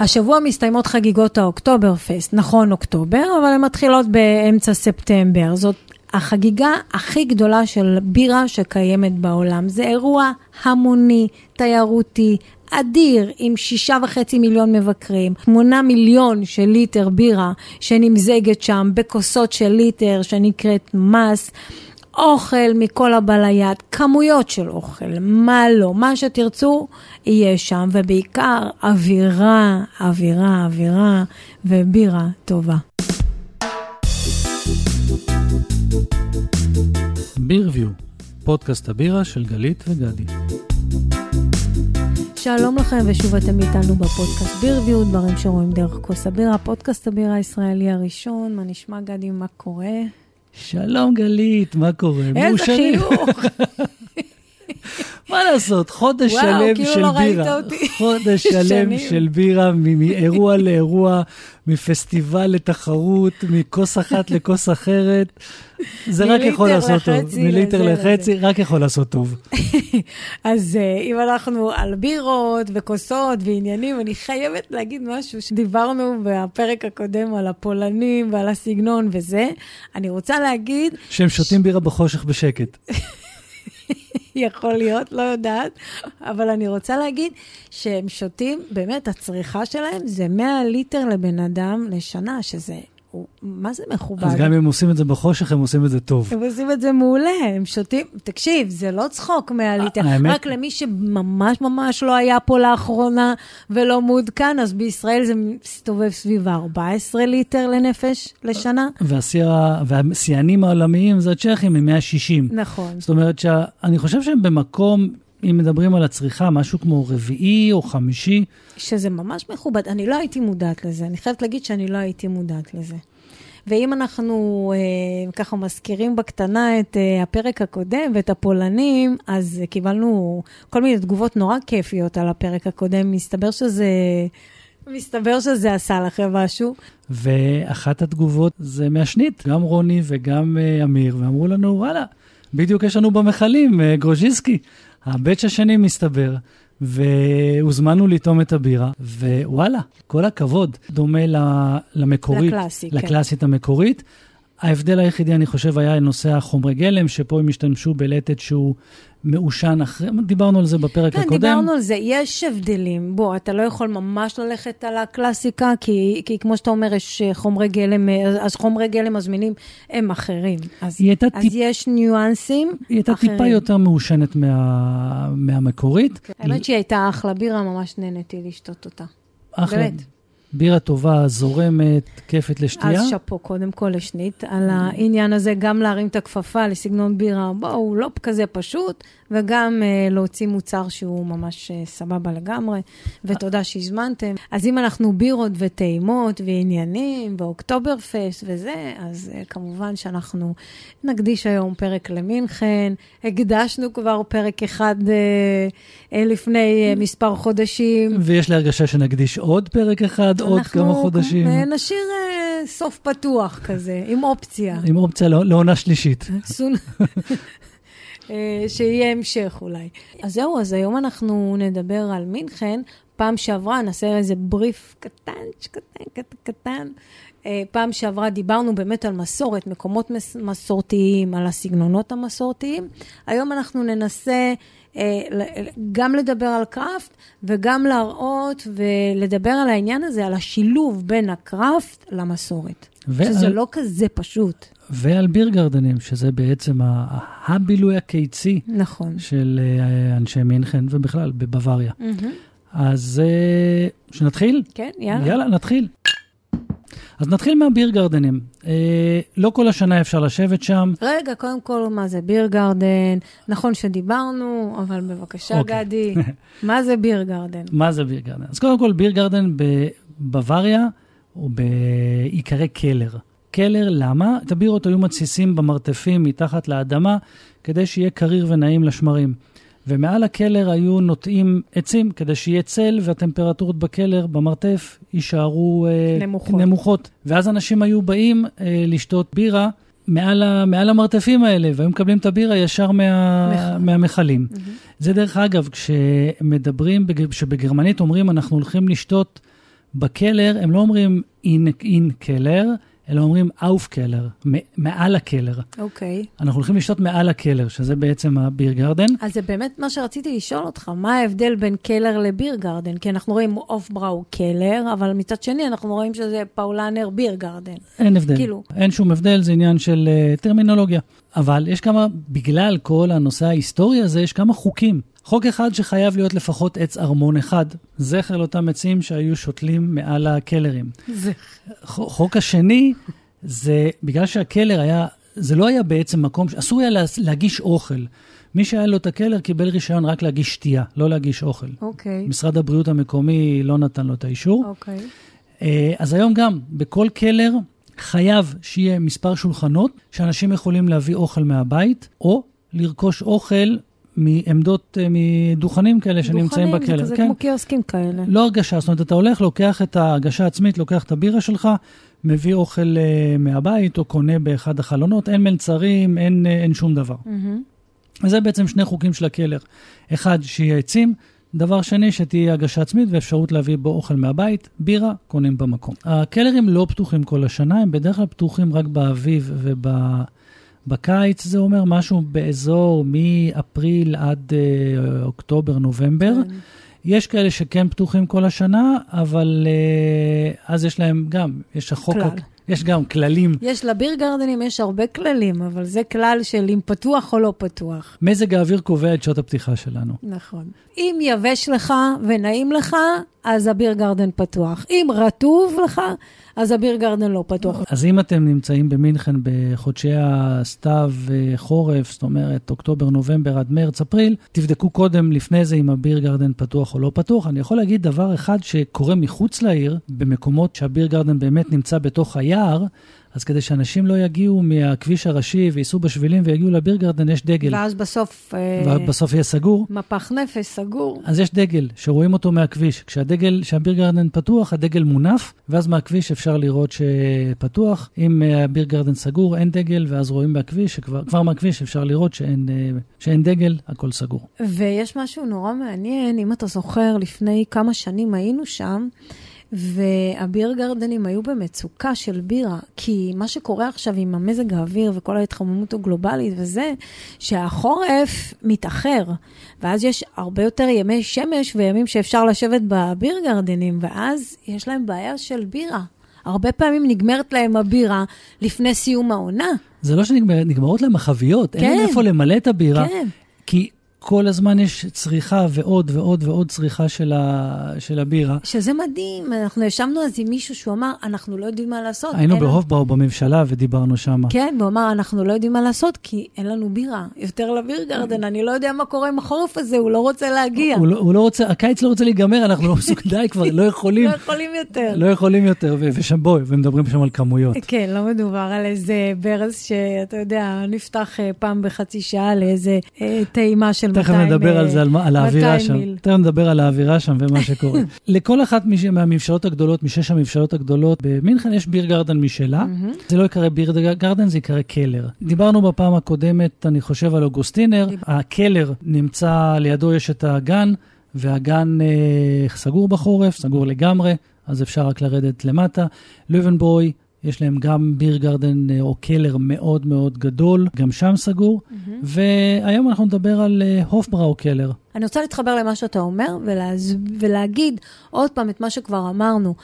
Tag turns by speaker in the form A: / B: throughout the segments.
A: השבוע מסתיימות חגיגות האוקטובר פסט, נכון אוקטובר, אבל הן מתחילות באמצע ספטמבר. זאת החגיגה הכי גדולה של בירה שקיימת בעולם. זה אירוע המוני, תיירותי, אדיר, עם שישה וחצי מיליון מבקרים, שמונה מיליון של ליטר בירה שנמזגת שם בכוסות של ליטר שנקראת מס. אוכל מכל הבא ליד, כמויות של אוכל, מה לא, מה שתרצו, יהיה שם, ובעיקר אווירה, אווירה, אווירה ובירה טובה.
B: בירביו, פודקאסט הבירה של גלית וגדי.
A: שלום לכם, ושוב אתם איתנו בפודקאסט בירביו, דברים שרואים דרך כוס הבירה, פודקאסט הבירה הישראלי הראשון. מה נשמע, גדי, מה קורה?
B: שלום גלית, מה קורה?
A: איזה חיוך.
B: מה לעשות, חודש
A: וואו,
B: שלם
A: כאילו
B: של
A: לא ראית
B: בירה.
A: אותי.
B: חודש שלם. של בירה, מאירוע לאירוע, מפסטיבל לתחרות, מכוס אחת לכוס אחרת. זה רק יכול לעשות טוב. מליטר לחצי, רק יכול לעשות טוב.
A: אז אה, אם אנחנו על בירות וכוסות ועניינים, אני חייבת להגיד משהו שדיברנו בפרק הקודם על הפולנים ועל הסגנון וזה. אני רוצה להגיד,
B: שהם שותים בירה בחושך בשקט.
A: יכול להיות, לא יודעת, אבל אני רוצה להגיד שהם שותים, באמת, הצריכה שלהם זה 100 ליטר לבן אדם לשנה, שזה, הוא- מה זה מכובד?
B: אז גם אם הם עושים את זה בחושך, הם עושים את זה טוב.
A: הם עושים את זה מעולה, הם שותים, תקשיב, זה לא צחוק 100 ליטר,
B: האמת-
A: רק למי שממש ממש לא היה פה לאחרונה ולא מעודכן, אז בישראל זה מסתובב סביב ה-14 ליטר לנפש לשנה.
B: והשיאנים העולמיים זה הצ'כים עם 160.
A: נכון.
B: זאת אומרת שאני חושב שהם במקום, אם מדברים על הצריכה, משהו כמו רביעי או חמישי,
A: שזה ממש מכובד. אני לא הייתי מודעת לזה, אני חייבת להגיד שאני לא הייתי מודעת לזה. ואם אנחנו אה, ככה מזכירים בקטנה את אה, הפרק הקודם ואת הפולנים, אז אה, קיבלנו כל מיני תגובות נורא כיפיות על הפרק הקודם. מסתבר שזה... מסתבר שזה עשה לכם משהו.
B: ואחת התגובות זה מהשנית, גם רוני וגם uh, אמיר, ואמרו לנו, וואלה, בדיוק יש לנו במכלים, uh, גרוז'יסקי. הבץ' השני מסתבר, והוזמנו לטעום את הבירה, ווואלה, כל הכבוד, דומה למקורית,
A: לקלאסי, כן.
B: לקלאסית המקורית. ההבדל היחידי, אני חושב, היה נושא החומרי גלם, שפה הם השתמשו בלטת שהוא מעושן אחרי, דיברנו על זה בפרק
A: כן,
B: הקודם.
A: דיברנו על זה, יש הבדלים. בוא, אתה לא יכול ממש ללכת על הקלאסיקה, כי, כי כמו שאתה אומר, יש אה, חומרי גלם, אה, אז חומרי גלם הזמינים הם אחרים. אז, אז
B: טיפ-
A: יש ניואנסים
B: היא הייתה
A: אחרים.
B: טיפה יותר מעושנת מה... מהמקורית.
A: האמת שהיא הייתה אחלה בירה, ממש נהניתי לשתות אותה.
B: אחלה.
A: באמת.
B: בירה טובה, זורמת, כיפת לשתייה.
A: אז שאפו קודם כל לשנית על העניין הזה, גם להרים את הכפפה לסגנון בירה, בואו, לא כזה פשוט, וגם uh, להוציא מוצר שהוא ממש uh, סבבה לגמרי, ותודה שהזמנתם. אז אם אנחנו בירות וטעימות ועניינים ואוקטובר פסט וזה, אז uh, כמובן שאנחנו נקדיש היום פרק למינכן. הקדשנו כבר פרק אחד uh, uh, לפני uh, מספר חודשים.
B: ויש לי הרגשה שנקדיש עוד פרק אחד, עוד
A: אנחנו,
B: כמה חודשים,
A: אה, נשאיר אה, סוף פתוח כזה, עם אופציה.
B: עם אופציה לעונה שלישית.
A: אה, שיהיה המשך אולי. אז זהו, אז היום אנחנו נדבר על מינכן. פעם שעברה, נעשה איזה בריף קטן, קטן, קטן, קטן. אה, פעם שעברה דיברנו באמת על מסורת, מקומות מס- מסורתיים, על הסגנונות המסורתיים. היום אנחנו ננסה אה, גם לדבר על קראפט וגם להראות ולדבר על העניין הזה, על השילוב בין הקראפט למסורת.
B: ועל-
A: שזה לא כזה פשוט.
B: ועל ביר גרדנים, שזה בעצם הבילוי הקיצי
A: נכון.
B: של אה, אנשי מינכן, ובכלל בבוואריה.
A: מהמם.
B: אז אה, שנתחיל?
A: כן, יאללה.
B: יאללה, נתחיל. אז נתחיל מהביר גרדנים. אה, לא כל השנה אפשר לשבת שם.
A: רגע, קודם כל, מה זה ביר גרדן? נכון שדיברנו, אבל בבקשה,
B: אוקיי.
A: גדי, מה זה ביר גרדן?
B: מה זה ביר גרדן? אז קודם כל, ביר גרדן בבוואריה הוא בעיקרי קלר. קלר, למה? את הבירות היו מתסיסים במרתפים מתחת לאדמה, כדי שיהיה קריר ונעים לשמרים. ומעל הקלר היו נוטעים עצים, כדי שיהיה צל והטמפרטורות בקלר, במרתף, יישארו אה,
A: נמוכות.
B: נמוכות. ואז אנשים היו באים אה, לשתות בירה מעל, ה, מעל המרתפים האלה, והיו מקבלים את הבירה ישר מה. מהמכלים.
A: מהמם.
B: זה דרך אגב, כשמדברים, בג- כשבגרמנית אומרים אנחנו הולכים לשתות בקלר, הם לא אומרים in, in Keller, אלא אומרים auf Keller, מעל הקלר.
A: אוקיי.
B: אנחנו הולכים לשתות מעל הקלר, שזה בעצם ה beer garden.
A: אז זה באמת מה שרציתי לשאול אותך, מה ההבדל בין Keller ל beer garden? כי אנחנו רואים Hofbräukeller, אבל מצד שני אנחנו רואים שזה Paulaner beer garden.
B: אין הבדל.
A: כאילו.
B: אין שום הבדל, זה עניין של uh, טרמינולוגיה. אבל יש כמה, בגלל כל הנושא ההיסטורי הזה, יש כמה חוקים. חוק אחד שחייב להיות לפחות עץ ערמון אחד, זכר לאותם עצים שהיו שותלים מעל הקלרים. חוק השני, זה בגלל שהקלר היה, זה לא היה בעצם מקום, אסור היה לה- להגיש אוכל. מי שהיה לו את הקלר קיבל רישיון רק להגיש שתייה, לא להגיש אוכל.
A: אוקיי,
B: משרד הבריאות המקומי לא נתן לו את האישור.
A: אוקיי.
B: אה, אז היום גם, בכל קלר חייב שיהיה מספר שולחנות שאנשים יכולים להביא אוכל מהבית, או לרכוש אוכל מעמדות, אה, מדוכנים כאלה שנמצאים
A: דוכנים,
B: בקלר.
A: זה כזה
B: כן.
A: כמו קיוסקים כאלה.
B: לא הרגשה, זאת אומרת, אתה הולך, לוקח את ההרגשה העצמית, לוקח את הבירה שלך, מביא אוכל אה, מהבית, או קונה באחד החלונות, אין מלצרים, אין, אה, אין שום דבר.
A: מהמם.
B: וזה בעצם שני חוקים של הקלר. אחד, שיהיה עצים, דבר שני, שתהיה הגשה עצמית ואפשרות להביא בו אוכל מהבית, בירה, קונים במקום. הקלרים לא פתוחים כל השנה, הם בדרך כלל פתוחים רק באביב ובקיץ, זה אומר משהו באזור מאפריל עד אה, אוקטובר, נובמבר.
A: כן.
B: יש כאלה שכן פתוחים כל השנה, אבל אה, אז יש להם גם, יש החוק,
A: כלל.
B: יש גם כללים.
A: יש לביר גרדנים, יש הרבה כללים, אבל זה כלל של אם פתוח או לא פתוח.
B: מזג האוויר קובע את שעות הפתיחה שלנו.
A: נכון. אם יבש לך ונעים לך, אז הביר גרדן פתוח. אם רטוב לך, אז הביר גרדן לא פתוח.
B: אז אם אתם נמצאים במינכן בחודשי הסתיו אה, חורף, זאת אומרת אוקטובר, נובמבר עד מרץ, אפריל, תבדקו קודם לפני זה אם הביר גרדן פתוח או לא פתוח. אני יכול להגיד דבר אחד שקורה מחוץ לעיר, במקומות שהביר גרדן באמת נמצא בתוך היער, אז כדי שאנשים לא יגיעו מהכביש הראשי וייסעו בשבילים ויגיעו לביר גרדן, יש דגל.
A: ואז בסוף... אה,
B: ובסוף יהיה סגור.
A: מפח נפש סגור.
B: אז יש דגל שרואים אותו מהכביש. כשהדגל, כשהביר גרדן פתוח, הדגל מונף, ואז מהכביש אפשר לראות שפתוח. אם אה, הביר גרדן סגור, אין דגל, ואז רואים מהכביש, שכבר כבר מהכביש אפשר לראות שאין, אה, שאין דגל, הכל סגור.
A: ויש משהו נורא מעניין, אם אתה זוכר, לפני כמה שנים היינו שם, והביר גרדנים היו במצוקה של בירה, כי מה שקורה עכשיו עם המזג האוויר וכל ההתחממות הגלובלית וזה, שהחורף מתאחר, ואז יש הרבה יותר ימי שמש וימים שאפשר לשבת בביר גרדנים, ואז יש להם בעיה של בירה. הרבה פעמים נגמרת להם הבירה לפני סיום העונה.
B: זה לא שנגמרות להם החביות, אין
A: כן.
B: להם איפה למלא את הבירה,
A: כן.
B: כי כל הזמן יש צריכה ועוד ועוד ועוד צריכה של, ה, של הבירה.
A: שזה מדהים, אנחנו ישבנו אז עם מישהו שהוא אמר, אנחנו לא יודעים מה לעשות.
B: היינו
A: אין לנו-"
B: בהופבאו בממשלה ודיברנו שם.
A: כן, והוא אמר, אנחנו לא יודעים מה לעשות, כי אין לנו בירה. יותר לביר גרדן, אני לא יודע מה קורה עם החורף הזה, הוא לא רוצה להגיע.
B: הוא לא, הוא לא רוצה, הקיץ לא רוצה להיגמר, אנחנו לא מסוגלים, די כבר, לא יכולים,
A: לא יכולים יותר.
B: לא יכולים יותר, ושם בואי, ומדברים שם על כמויות.
A: כן, לא מדובר על איזה ברז שאתה יודע, נפתח אה, פעם בחצי שעה לאיזה אה, טעימה של 200
B: תכף נדבר על זה, על, האווירה
A: 200
B: שם. תכף נדבר על האווירה שם ומה שקורה. לכל אחת מהממשלות הגדולות, משש הממשלות הגדולות, במינכן יש ביר גרדן משלה. זה לא ייקרא ביר גרדן, זה ייקרא קלר. דיברנו בפעם הקודמת, אני חושב, על אוגוסטינר. הקלר נמצא, לידו יש את הגן, והגן אה, סגור בחורף, סגור לגמרי, אז אפשר רק לרדת למטה. לובנבוי, יש להם גם ביר גרדן אה, או קלר מאוד מאוד גדול, גם שם סגור.
A: מהמם.
B: והיום אנחנו נדבר על אה, הופבראו קלר.
A: אני רוצה להתחבר למה שאתה אומר ולהז... ולהגיד עוד פעם את מה שכבר אמרנו.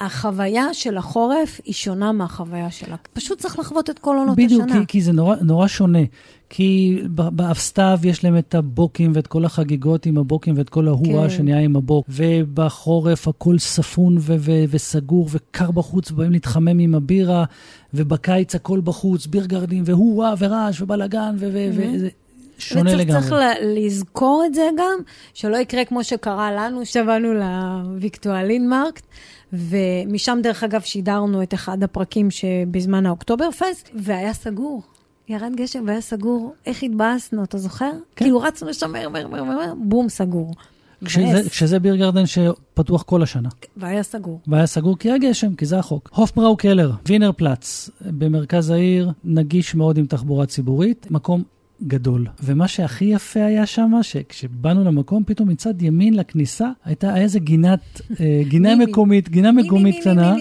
A: החוויה של החורף היא שונה מהחוויה של ה... פשוט צריך לחוות את כל עונות
B: בדיוק,
A: השנה.
B: כי, כי זה נורא, נורא שונה. כי ב- בסתיו יש להם את הבוקים ואת כל החגיגות עם הבוקים ואת כל הוואו
A: כן.
B: שנהיה עם הבוק. ובחורף הכל ספון ו- ו- וסגור וקר בחוץ, באים להתחמם עם הבירה, ובקיץ הכל בחוץ, beer garden ים ווואו ורעש ובלאגן, ו- ו-
A: Mhm.
B: שונה
A: וצריך
B: לגמרי.
A: צריך ל- לזכור את זה גם, שלא יקרה כמו שקרה לנו, שבאנו ל Viktualienmarkt, ומשם דרך אגב שידרנו את אחד הפרקים שבזמן האוקטובר פסט, והיה סגור. ירד גשם והיה סגור, איך התבאסנו, אתה זוכר?
B: כן.
A: כאילו רצנו לשם מהר, מהר, מהר, מהר, בום, סגור.
B: כשזה. כשזה ביר גרדן שפתוח כל השנה.
A: והיה סגור.
B: והיה סגור כי היה גשם, כי זה החוק. הופבראו קלר, וינר פלאץ, במרכז העיר, נגיש מאוד עם תחבורה ציבורית, מקום גדול. ומה שהכי יפה היה שם, שכשבאנו למקום, פתאום מצד ימין לכניסה, הייתה איזה גינת, אה, גינה. מקומית, גינה מקומית קטנה,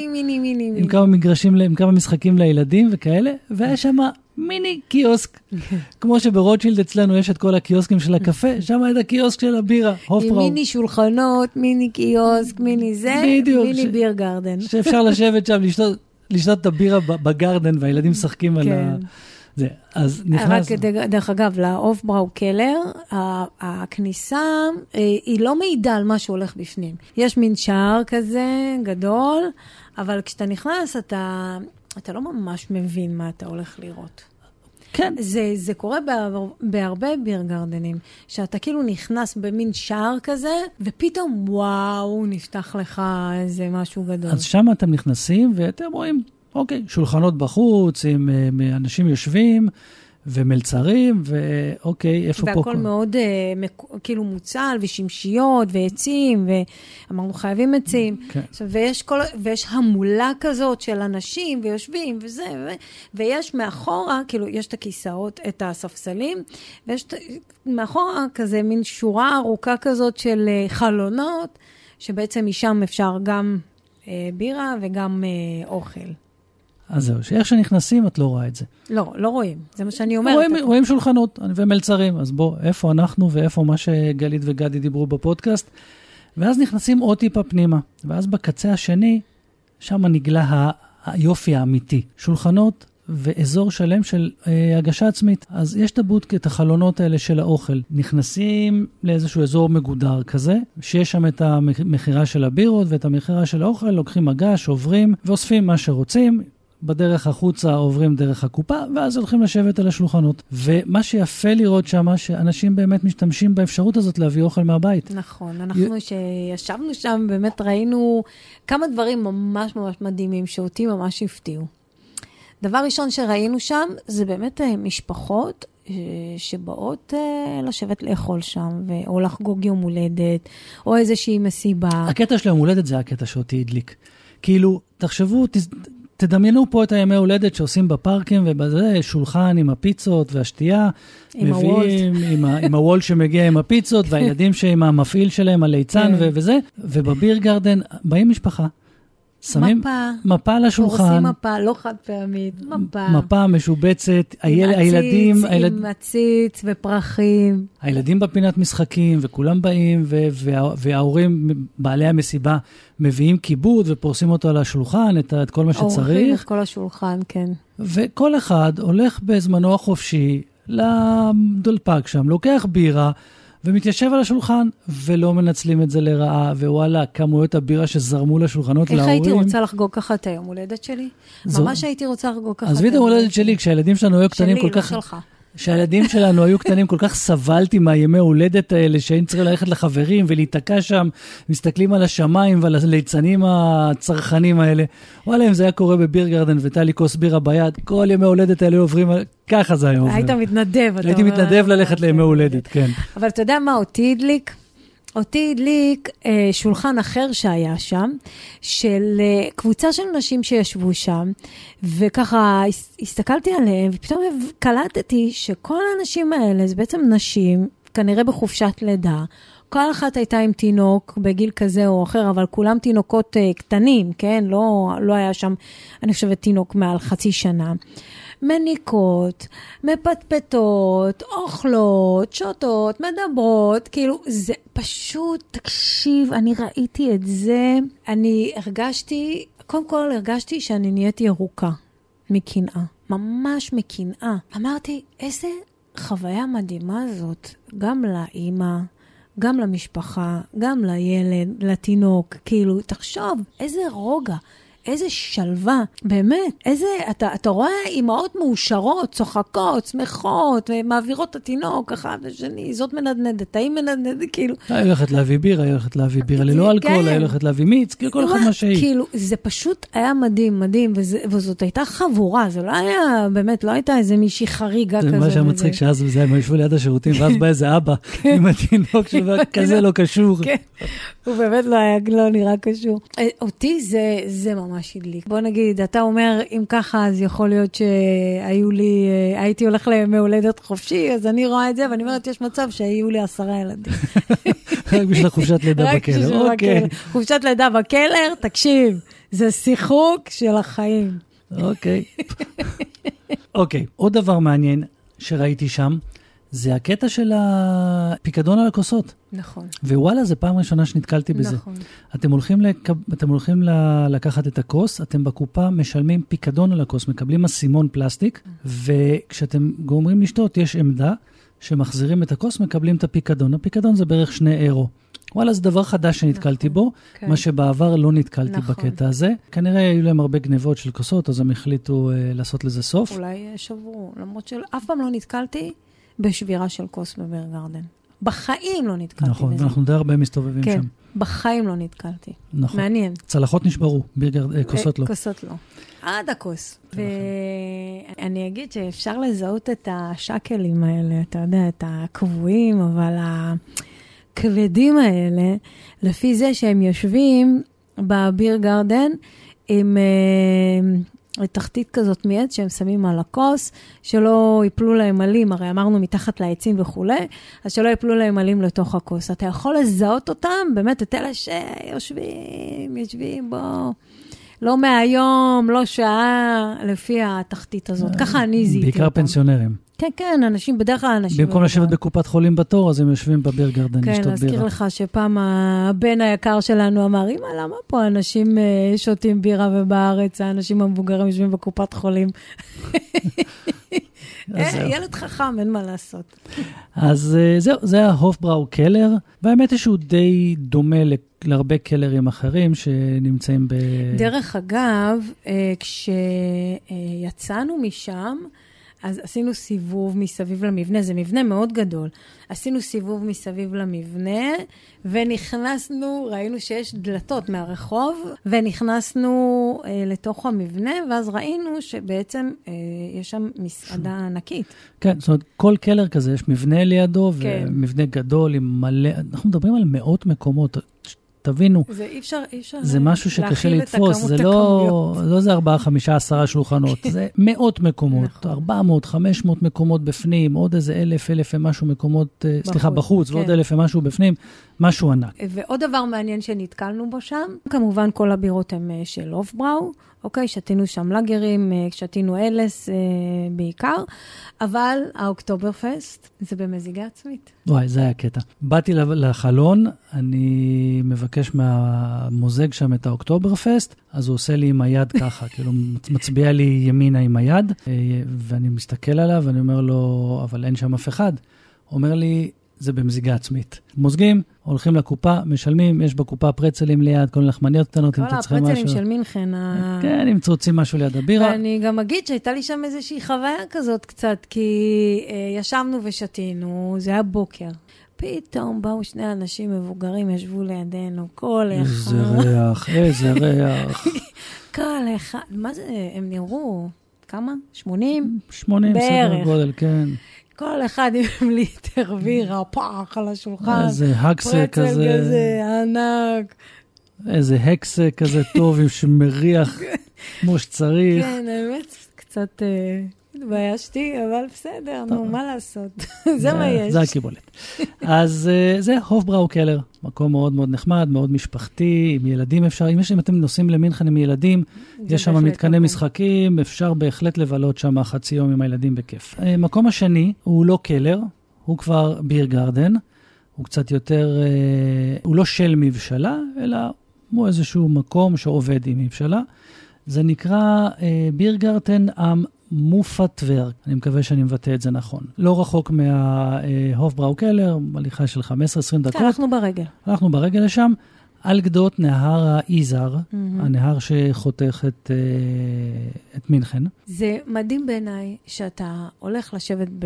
B: עם. כמה מגרשים, עם כמה משחקים לילדים וכאלה, והיה שם מיני קיוסק. כמו שברוטשילד אצלנו יש את כל הקיוסקים של הקפה, שם היה את הקיוסק של הבירה,
A: עם
B: הופבראו.
A: מיני שולחנות, מיני קיוסק, מיני זה,
B: בדיוק,
A: מיני
B: ש-
A: ביר גרדן.
B: שאפשר לשבת שם, לשתות, לשתות את הבירה בגרדן, והילדים משחקים על ה... זה. אז
A: רק
B: נכנס...
A: דרך- דרך אגב, לאוף בראו קלר, הכניסה אה, היא לא מעידה על מה שהולך בפנים. יש מין שער כזה גדול, אבל כשאתה נכנס אתה, אתה לא ממש מבין מה אתה הולך לראות.
B: כן,
A: זה, זה קורה בהר, בהרבה ביר גרדנים, שאתה כאילו נכנס במין שער כזה, ופתאום וואו, נפתח לך איזה משהו גדול.
B: אז שם אתם נכנסים ואתם רואים, אוקיי, שולחנות בחוץ עם אה, אנשים יושבים ומלצרים, ואוקיי, איפה פה...
A: והכל מאוד אה, מק- כאילו מוצל, ושמשיות, ועצים, ואמרנו חייבים עצים.
B: כן.
A: עכשיו, ויש, כל, ויש המולה כזאת של אנשים, ויושבים, וזה, ו, ויש מאחורה, כאילו, יש את הכיסאות, את הספסלים, ויש את- מאחורה כזה מין שורה ארוכה כזאת של אה, חלונות, שבעצם משם אפשר גם אה, בירה וגם אה, אוכל.
B: אז זהו, שאיך שנכנסים את לא רואה את זה.
A: לא, לא רואים, זה מה שאני אומרת.
B: רואים, רואים שולחנות ומלצרים, אז בוא, איפה אנחנו ואיפה מה שגלית וגדי דיברו בפודקאסט? ואז נכנסים עוד טיפה פנימה, ואז בקצה השני, שם נגלה ה- היופי האמיתי. שולחנות ואזור שלם של אה, הגשה עצמית. אז יש את הבודקה, את החלונות האלה של האוכל. נכנסים לאיזשהו אזור מגודר כזה, שיש שם את המכירה של הבירות ואת המכירה של האוכל, לוקחים מגש, עוברים ואוספים מה שרוצים. בדרך החוצה עוברים דרך הקופה, ואז הולכים לשבת על השולחנות. ומה שיפה לראות שם, שאנשים באמת משתמשים באפשרות הזאת להביא אוכל מהבית.
A: נכון, אנחנו שישבנו שם, באמת ראינו כמה דברים ממש ממש מדהימים שאותי ממש הפתיעו. דבר ראשון שראינו שם, זה באמת אה, משפחות אה, שבאות אה, לשבת לאכול שם, או לחגוג יום הולדת, או איזושהי מסיבה.
B: הקטע של היום הולדת זה הקטע שאותי הדליק. כאילו, תחשבו, תדמיינו פה את הימי הולדת שעושים בפארקים, ובזה שולחן עם הפיצות והשתייה.
A: עם
B: מביאים, עם, ה, עם הוולט שמגיע עם הפיצות, והילדים שעם המפעיל שלהם, הליצן
A: כן.
B: וזה. ובביר גרדן, באים משפחה, שמים
A: מפה,
B: מפה על השולחן.
A: פורסים מפה, לא חד פעמית, מפה.
B: מפה משובצת, היל,
A: עציץ,
B: הילדים, הילד,
A: עם עציץ ופרחים.
B: הילדים בפינת משחקים, וכולם באים, ו- וה- וההורים, בעלי המסיבה, מביאים כיבוד ופורסים אותו על השולחן, את, את כל מה
A: עורכים
B: שצריך,
A: את כל השולחן, כן.
B: וכל אחד הולך בזמנו החופשי לדולפק שם, לוקח בירה, ומתיישב על השולחן, ולא מנצלים את זה לרעה, ווואלה, כמויות הבירה שזרמו לשולחנות
A: איך
B: להורים.
A: הייתי רוצה לחגוג ככה את היום הולדת שלי?
B: זו-
A: ממש הייתי רוצה לחגוג ככה את
B: עזבי את
A: היום
B: ההולדת שלי, כשהילדים שלנו היו קטנים כל
A: שלי, לא
B: כך...
A: שלך.
B: כשהילדים שלנו היו קטנים, כל כך סבלתי מהימי הולדת האלה, שהיינו צריכים ללכת לחברים ולהיתקע שם, מסתכלים על השמיים ועל הליצנים הצרכנים האלה. וואלה, אם זה היה קורה בביר גרדן וטלי כוס בירה ביד, כל ימי הולדת האלה היו עוברים, ככה זה היה עובר.
A: היית מתנדב, אתה
B: הייתי
A: אומר.
B: מתנדב ללכת לימי הולדת, כן.
A: אבל אתה יודע מה אותי הדליק? אותי הדליק אה, שולחן אחר שהיה שם, של אה, קבוצה של נשים שישבו שם, וככה הס- הסתכלתי עליהם, ופתאום קלטתי שכל האנשים האלה זה בעצם נשים, כנראה בחופשת לידה. כל אחת הייתה עם תינוק בגיל כזה או אחר, אבל כולם תינוקות אה, קטנים, כן? לא, לא היה שם, אני חושבת, תינוק מעל חצי שנה. מניקות, מפטפטות, אוכלות, שותות, מדברות, כאילו, זה פשוט, תקשיב, אני ראיתי את זה, אני הרגשתי, קודם כל הרגשתי שאני נהייתי ירוקה מקנאה, ממש מקנאה. אמרתי, איזה חוויה מדהימה זאת, גם לאימא. גם למשפחה, גם לילד, לתינוק, כאילו, תחשוב, איזה רוגע, איזה שלווה, באמת, איזה, אתה, אתה רואה אימהות מאושרות, צוחקות, שמחות, מעבירות את התינוק אחד לשני, זאת מנדנדת, ההיא מנדנדת, כאילו.
B: היא הולכת להביא בירה, היא הולכת להביא בירה ללא אלכוהול, היא הולכת להביא מיץ, כאילו כל אחד מה שהיא.
A: כאילו, זה פשוט היה מדהים, מדהים, וזה, וזאת הייתה חבורה, זה לא היה, באמת, לא הייתה איזה מישהי חריגה כזאת.
B: זה מה שהיה מצחיק, שאז הם ישבו ליד השירותים, ואז בא איזה אבא עם התינוק שלו, כזה לא קשור.
A: כן, הוא באמת לא לא נראה קשור. אותי זה, זה ממש הדליק. בוא נגיד, אתה אומר, אם ככה, אז יכול להיות שהיו לי, הייתי הולך לימי הולדת חופשי, אז אני רואה את זה, ואני אומרת, יש מצב שהיו לי עשרה ילדים.
B: רק בשביל חופשת לידה בכלא, אוקיי.
A: חופשת לידה בכלא, תקשיב, זה שיחוק של החיים.
B: אוקיי. אוקיי, עוד דבר מעניין שראיתי שם, זה הקטע של הפיקדון על הכוסות.
A: נכון.
B: ווואלה, זו פעם ראשונה שנתקלתי בזה.
A: נכון.
B: אתם הולכים, לק... אתם הולכים ל... לקחת את הכוס, אתם בקופה משלמים פיקדון על הכוס, מקבלים אסימון פלסטיק, וכשאתם גומרים לשתות, יש עמדה שמחזירים את הכוס, מקבלים את הפיקדון. הפיקדון זה בערך שני אירו. וואלה, זה דבר חדש שנתקלתי נכון, בו, כן. מה שבעבר לא נתקלתי נכון. בקטע הזה. כנראה היו להם הרבה גנבות של כוסות, אז הם החליטו uh, לעשות לזה סוף.
A: אולי שברו, למרות שאף פעם לא נתקלתי בשבירה של כוס בביר גרדן. בחיים לא נתקלתי
B: נכון,
A: בזה.
B: נכון, ואנחנו די הרבה מסתובבים
A: כן,
B: שם.
A: בחיים לא נתקלתי.
B: נכון.
A: מעניין.
B: צלחות נשברו, בירגר, אה, כוסות לא.
A: כוסות לא. עד הכוס. ואני אגיד שאפשר לזהות את השאקלים האלה, אתה יודע, את הקבועים, אבל הכבדים האלה, לפי זה שהם יושבים בביר גרדן עם... תחתית כזאת מעץ שהם שמים על הכוס, שלא יפלו להם עלים, הרי אמרנו מתחת לעצים וכולי, אז שלא יפלו להם עלים לתוך הכוס. אתה יכול לזהות אותם, באמת, את אלה שיושבים, יושבים בו. לא מהיום, לא שעה, לפי התחתית הזאת. ככה אני זיהיתי אותם.
B: בעיקר פנסיונרים.
A: כן, כן, אנשים, בדרך כלל אנשים...
B: במקום לשבת בקופת חולים בתור, אז הם יושבים בביר גרדן לשתות בירה.
A: כן, להזכיר לך שפעם הבן היקר שלנו אמר, אמא, למה פה אנשים שותים בירה ובארץ האנשים המבוגרים יושבים בקופת חולים? ילד חכם, אין מה לעשות.
B: אז זהו, זה ההופבראו קלר, והאמת היא שהוא די דומה להרבה קלרים אחרים שנמצאים ב...
A: דרך אגב, כשיצאנו משם, אז עשינו סיבוב מסביב למבנה, זה מבנה מאוד גדול. עשינו סיבוב מסביב למבנה, ונכנסנו, ראינו שיש דלתות מהרחוב, ונכנסנו אה, לתוך המבנה, ואז ראינו שבעצם אה, יש שם מסעדה ענקית.
B: כן, זאת אומרת, כל קלר כזה, יש מבנה לידו, כן. ומבנה גדול עם מלא, אנחנו מדברים על מאות מקומות. תבינו,
A: זה אי אפשר, אי אפשר
B: זה משהו שקשה לתפוס, זה לא, לא זה ארבעה, חמישה, עשרה שולחנות, זה מאות מקומות, נכון. 400, 500 מקומות בפנים, עוד איזה אלף, אלף ומשהו מקומות, בחוץ, סליחה, בחוץ, כן. ועוד אלף ומשהו בפנים, משהו ענק.
A: ועוד דבר מעניין שנתקלנו בו שם, כמובן כל הבירות הן של אוף-בראו, אוקיי, שתינו שם לאגרים, שתינו אלס אה, בעיקר, אבל האוקטובר פסט זה במזיגה עצמית.
B: וואי, זה היה קטע. באתי לחלון, אני מבקש מהמוזג שם את האוקטובר פסט, אז הוא עושה לי עם היד ככה, כאילו מצביע לי ימינה עם היד, ואני מסתכל עליו ואני אומר לו, אבל אין שם אף אחד. אומר לי, זה במזיגה עצמית. מוזגים, הולכים לקופה, משלמים, יש בקופה פרצלים ליד, כל לחמניות קטנות, אם אתה צריך משהו.
A: כל הפרצלים של מינכן.
B: כן, אם רוצים משהו ליד הבירה.
A: ואני גם אגיד שהייתה לי שם איזושהי חוויה כזאת קצת, כי אה, ישבנו ושתינו, זה היה בוקר. פתאום באו שני אנשים מבוגרים, ישבו לידינו, כל אחד.
B: איזה ריח, איזה ריח.
A: כל אחד, מה זה, הם נראו, כמה? 80?
B: 80, סדר גודל, כן.
A: כל אחד עם ליטר בירה, פח על השולחן.
B: איזה הקסה כזה.
A: פרצל כזה ענק.
B: איזה הקסה כזה טוב, שמריח כמו שצריך.
A: כן, האמת, קצת התביישתי, אבל בסדר, נו, מה לעשות? זה מה יש.
B: זה הקיבולת. אז זה הופבראו קלר, מקום מאוד מאוד נחמד, מאוד משפחתי, עם ילדים אפשר, אם, יש, אם אתם נוסעים למינכן עם ילדים, יש שם מתקני משחקים, אפשר בהחלט לבלות שם חצי יום עם הילדים בכיף. מקום השני הוא לא קלר, הוא כבר ביר גרדן, הוא קצת יותר, הוא לא של מבשלה, אלא הוא איזשהו מקום שעובד עם מבשלה. זה נקרא ביר גרדן עם מופטוור, אני מקווה שאני מבטא את זה נכון. לא רחוק מההופבראו קלר, הליכה של 15-20 דקות.
A: הלכנו ברגל.
B: הלכנו ברגל לשם. על גדות נהר האיזר,
A: Mm-hmm.
B: הנהר שחותך את, אה, את מינכן.
A: זה מדהים בעיניי שאתה הולך לשבת ב...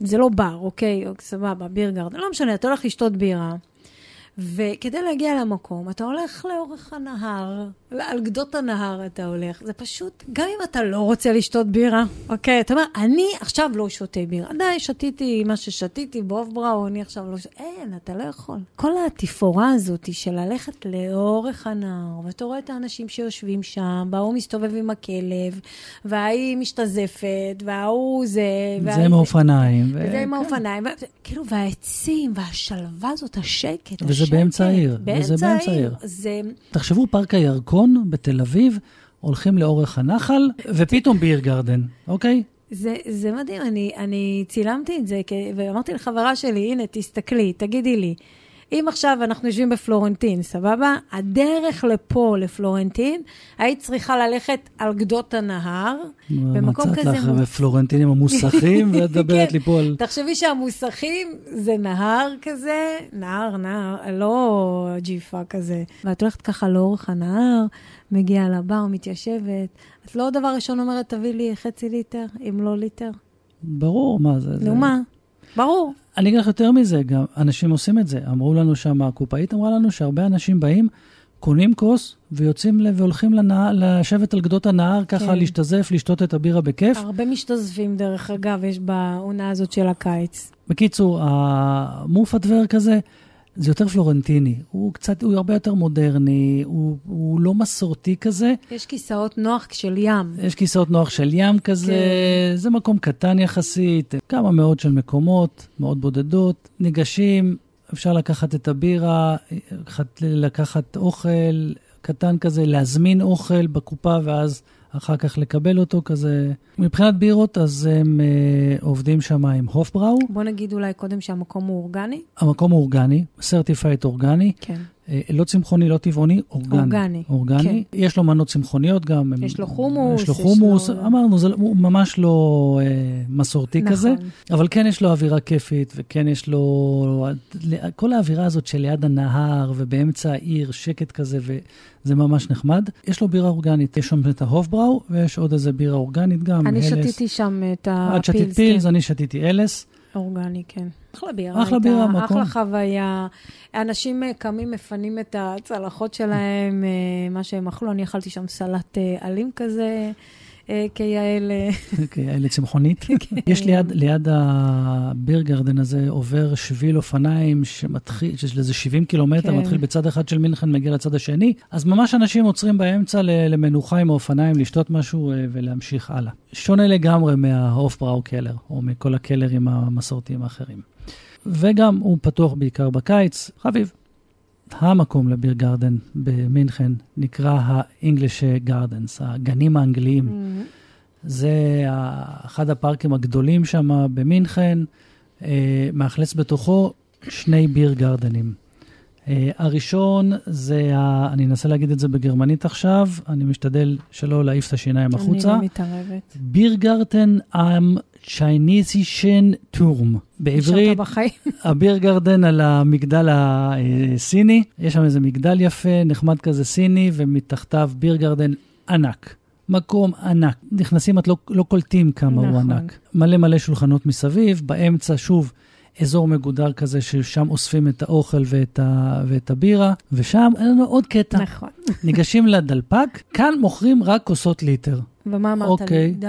A: זה לא בר, אוקיי? או, סבבה, בירגרד, לא משנה, אתה הולך לשתות בירה. וכדי להגיע למקום, אתה הולך לאורך הנהר, על גדות הנהר אתה הולך. זה פשוט, גם אם אתה לא רוצה לשתות בירה, אוקיי? אתה אומר, אני עכשיו לא שותה בירה. די, שתיתי מה ששתיתי באוף-בראו, אני עכשיו לא שותה. אין, אתה לא יכול. כל התפאורה הזאת של ללכת לאורך הנהר, ואתה רואה את האנשים שיושבים שם, וההוא מסתובב עם הכלב, וההיא משתזפת, וההוא זה...
B: זה עם האופניים.
A: וזה עם. האופניים, כאילו, והעצים, והשלווה הזאת, השקט,
B: וזה. באמצע העיר, וזה
A: באמצע העיר. זה...
B: תחשבו, פארק הירקון בתל אביב, הולכים לאורך הנחל, ופתאום ביר גרדן, אוקיי?
A: זה, זה מדהים, אני, אני צילמתי את זה, ואמרתי לחברה שלי, הנה, תסתכלי, תגידי לי, אם עכשיו אנחנו יושבים בפלורנטין, סבבה? הדרך לפה, לפלורנטין, היית צריכה ללכת על גדות הנהר, במקום
B: מצאת
A: כזה...
B: לך
A: מוצ-
B: בפלורנטינים המוסכים, ואת מדברת
A: כן.
B: לי פה על...
A: תחשבי שהמוסכים זה נהר כזה, נהר, נהר, לא ג'יפה כזה. ואת הולכת ככה לאורך הנהר, מגיעה לבר, מתיישבת. את לא דבר ראשון אומרת, תביא לי חצי ליטר, אם לא ליטר.
B: ברור, מה? זה-
A: נו מה? ברור.
B: אני אגיד לך יותר מזה, גם אנשים עושים את זה. אמרו לנו שם, הקופאית אמרה לנו שהרבה אנשים באים, קונים כוס, ויוצאים והולכים לנהר, לשבת על גדות הנהר, ככה
A: כן.
B: להשתזף, לשתות את הבירה בכיף.
A: הרבה משתזפים, דרך אגב, יש בעונה הזאת של הקיץ.
B: בקיצור, המוף הדברק הזה, זה יותר פלורנטיני. הוא קצת, הוא הרבה יותר מודרני, הוא, הוא לא מסורתי כזה.
A: יש כיסאות נוח של ים.
B: יש כיסאות נוח של ים כזה,
A: כן.
B: זה מקום קטן יחסית, כמה מאות של מקומות, מאוד בודדות. ניגשים, אפשר לקחת את הבירה, לקחת, אוכל קטן כזה, להזמין אוכל בקופה ואז אחר כך לקבל אותו כזה. מבחינת בירות, אז הם אה, עובדים שם עם Hofbräu.
A: בוא נגיד אולי קודם שהמקום הוא אורגני.
B: המקום הוא אורגני, certified אורגני,
A: כן.
B: אה, לא צמחוני, לא טבעוני, אורגני.
A: אורגני,
B: אורגני. יש לו מנות צמחוניות גם. הם-
A: יש לו חומוס,
B: יש לו
A: יש
B: חומוס,
A: לו-
B: אמרנו, זה, לא- הוא ממש לא אה, מסורתי
A: נכון.
B: כזה, אבל כן יש לו אווירה כיפית, וכן יש לו... כל האווירה הזאת שליד הנהר ובאמצע העיר, שקט כזה, וזה ממש נחמד. יש לו בירה אורגנית, יש שם את ההופבראו, ויש עוד איזה בירה אורגנית גם,
A: אני
B: הלס.
A: שתיתי שם את
B: את שתית
A: הפילס.
B: פילס,
A: כן.
B: אני שתיתי אלס.
A: אורגני, כן. אחלה בירה.
B: אחלה בירה, מקום.
A: אחלה חוויה. אנשים אה, קמים, מפנים את הצלחות שלהם, אה, מה שהם אכלו. אני אכלתי שם סלט אה, אלים כזה, אה, כיעל. אה,
B: האלה צמחונית.
A: כן.
B: יש ליד, ליד הביר גרדן הזה עובר שביל אופניים שמתחיל, שיש לזה 70 קילומטר,
A: כן.
B: מתחיל בצד אחד של מינכן, מגיע לצד השני, אז ממש אנשים עוצרים באמצע למנוחה עם האופניים, לשתות משהו אה, ולהמשיך הלאה. שונה לגמרי מהאוף בראו קלר, או מכל הקלרים המסורתיים האחרים. וגם הוא פתוח בעיקר בקיץ. חביב, המקום לביר גרדן במינכן נקרא ה-English Gardens, הגנים האנגליים. זה ה- אחד הפארקים הגדולים שם במינכן, אה, מאכלס בתוכו שני beer garden ים. אה, הראשון זה, ה... אני אנסה להגיד את זה בגרמנית עכשיו, אני משתדל שלא להעיף את השיניים החוצה.
A: אני לא מתערבת.
B: Biergarten am Chinesischen Turm. בעברית.
A: ה
B: beer garden על המגדל הסיני, יש שם איזה מגדל יפה, נחמד כזה סיני, ומתחתיו beer garden ענק. מקום ענק. נכנסים, את לא, לא קולטים כמה הוא
A: נכון.
B: ענק. מלא מלא שולחנות מסביב, באמצע שוב אזור מגודר כזה, ששם אוספים את האוכל ואת, ה, ואת הבירה, ושם אין לנו עוד קטע.
A: נכון.
B: ניגשים לדלפק, כאן מוכרים רק כוסות ליטר.
A: ומה אמרת לי?
B: אוקיי.
A: די.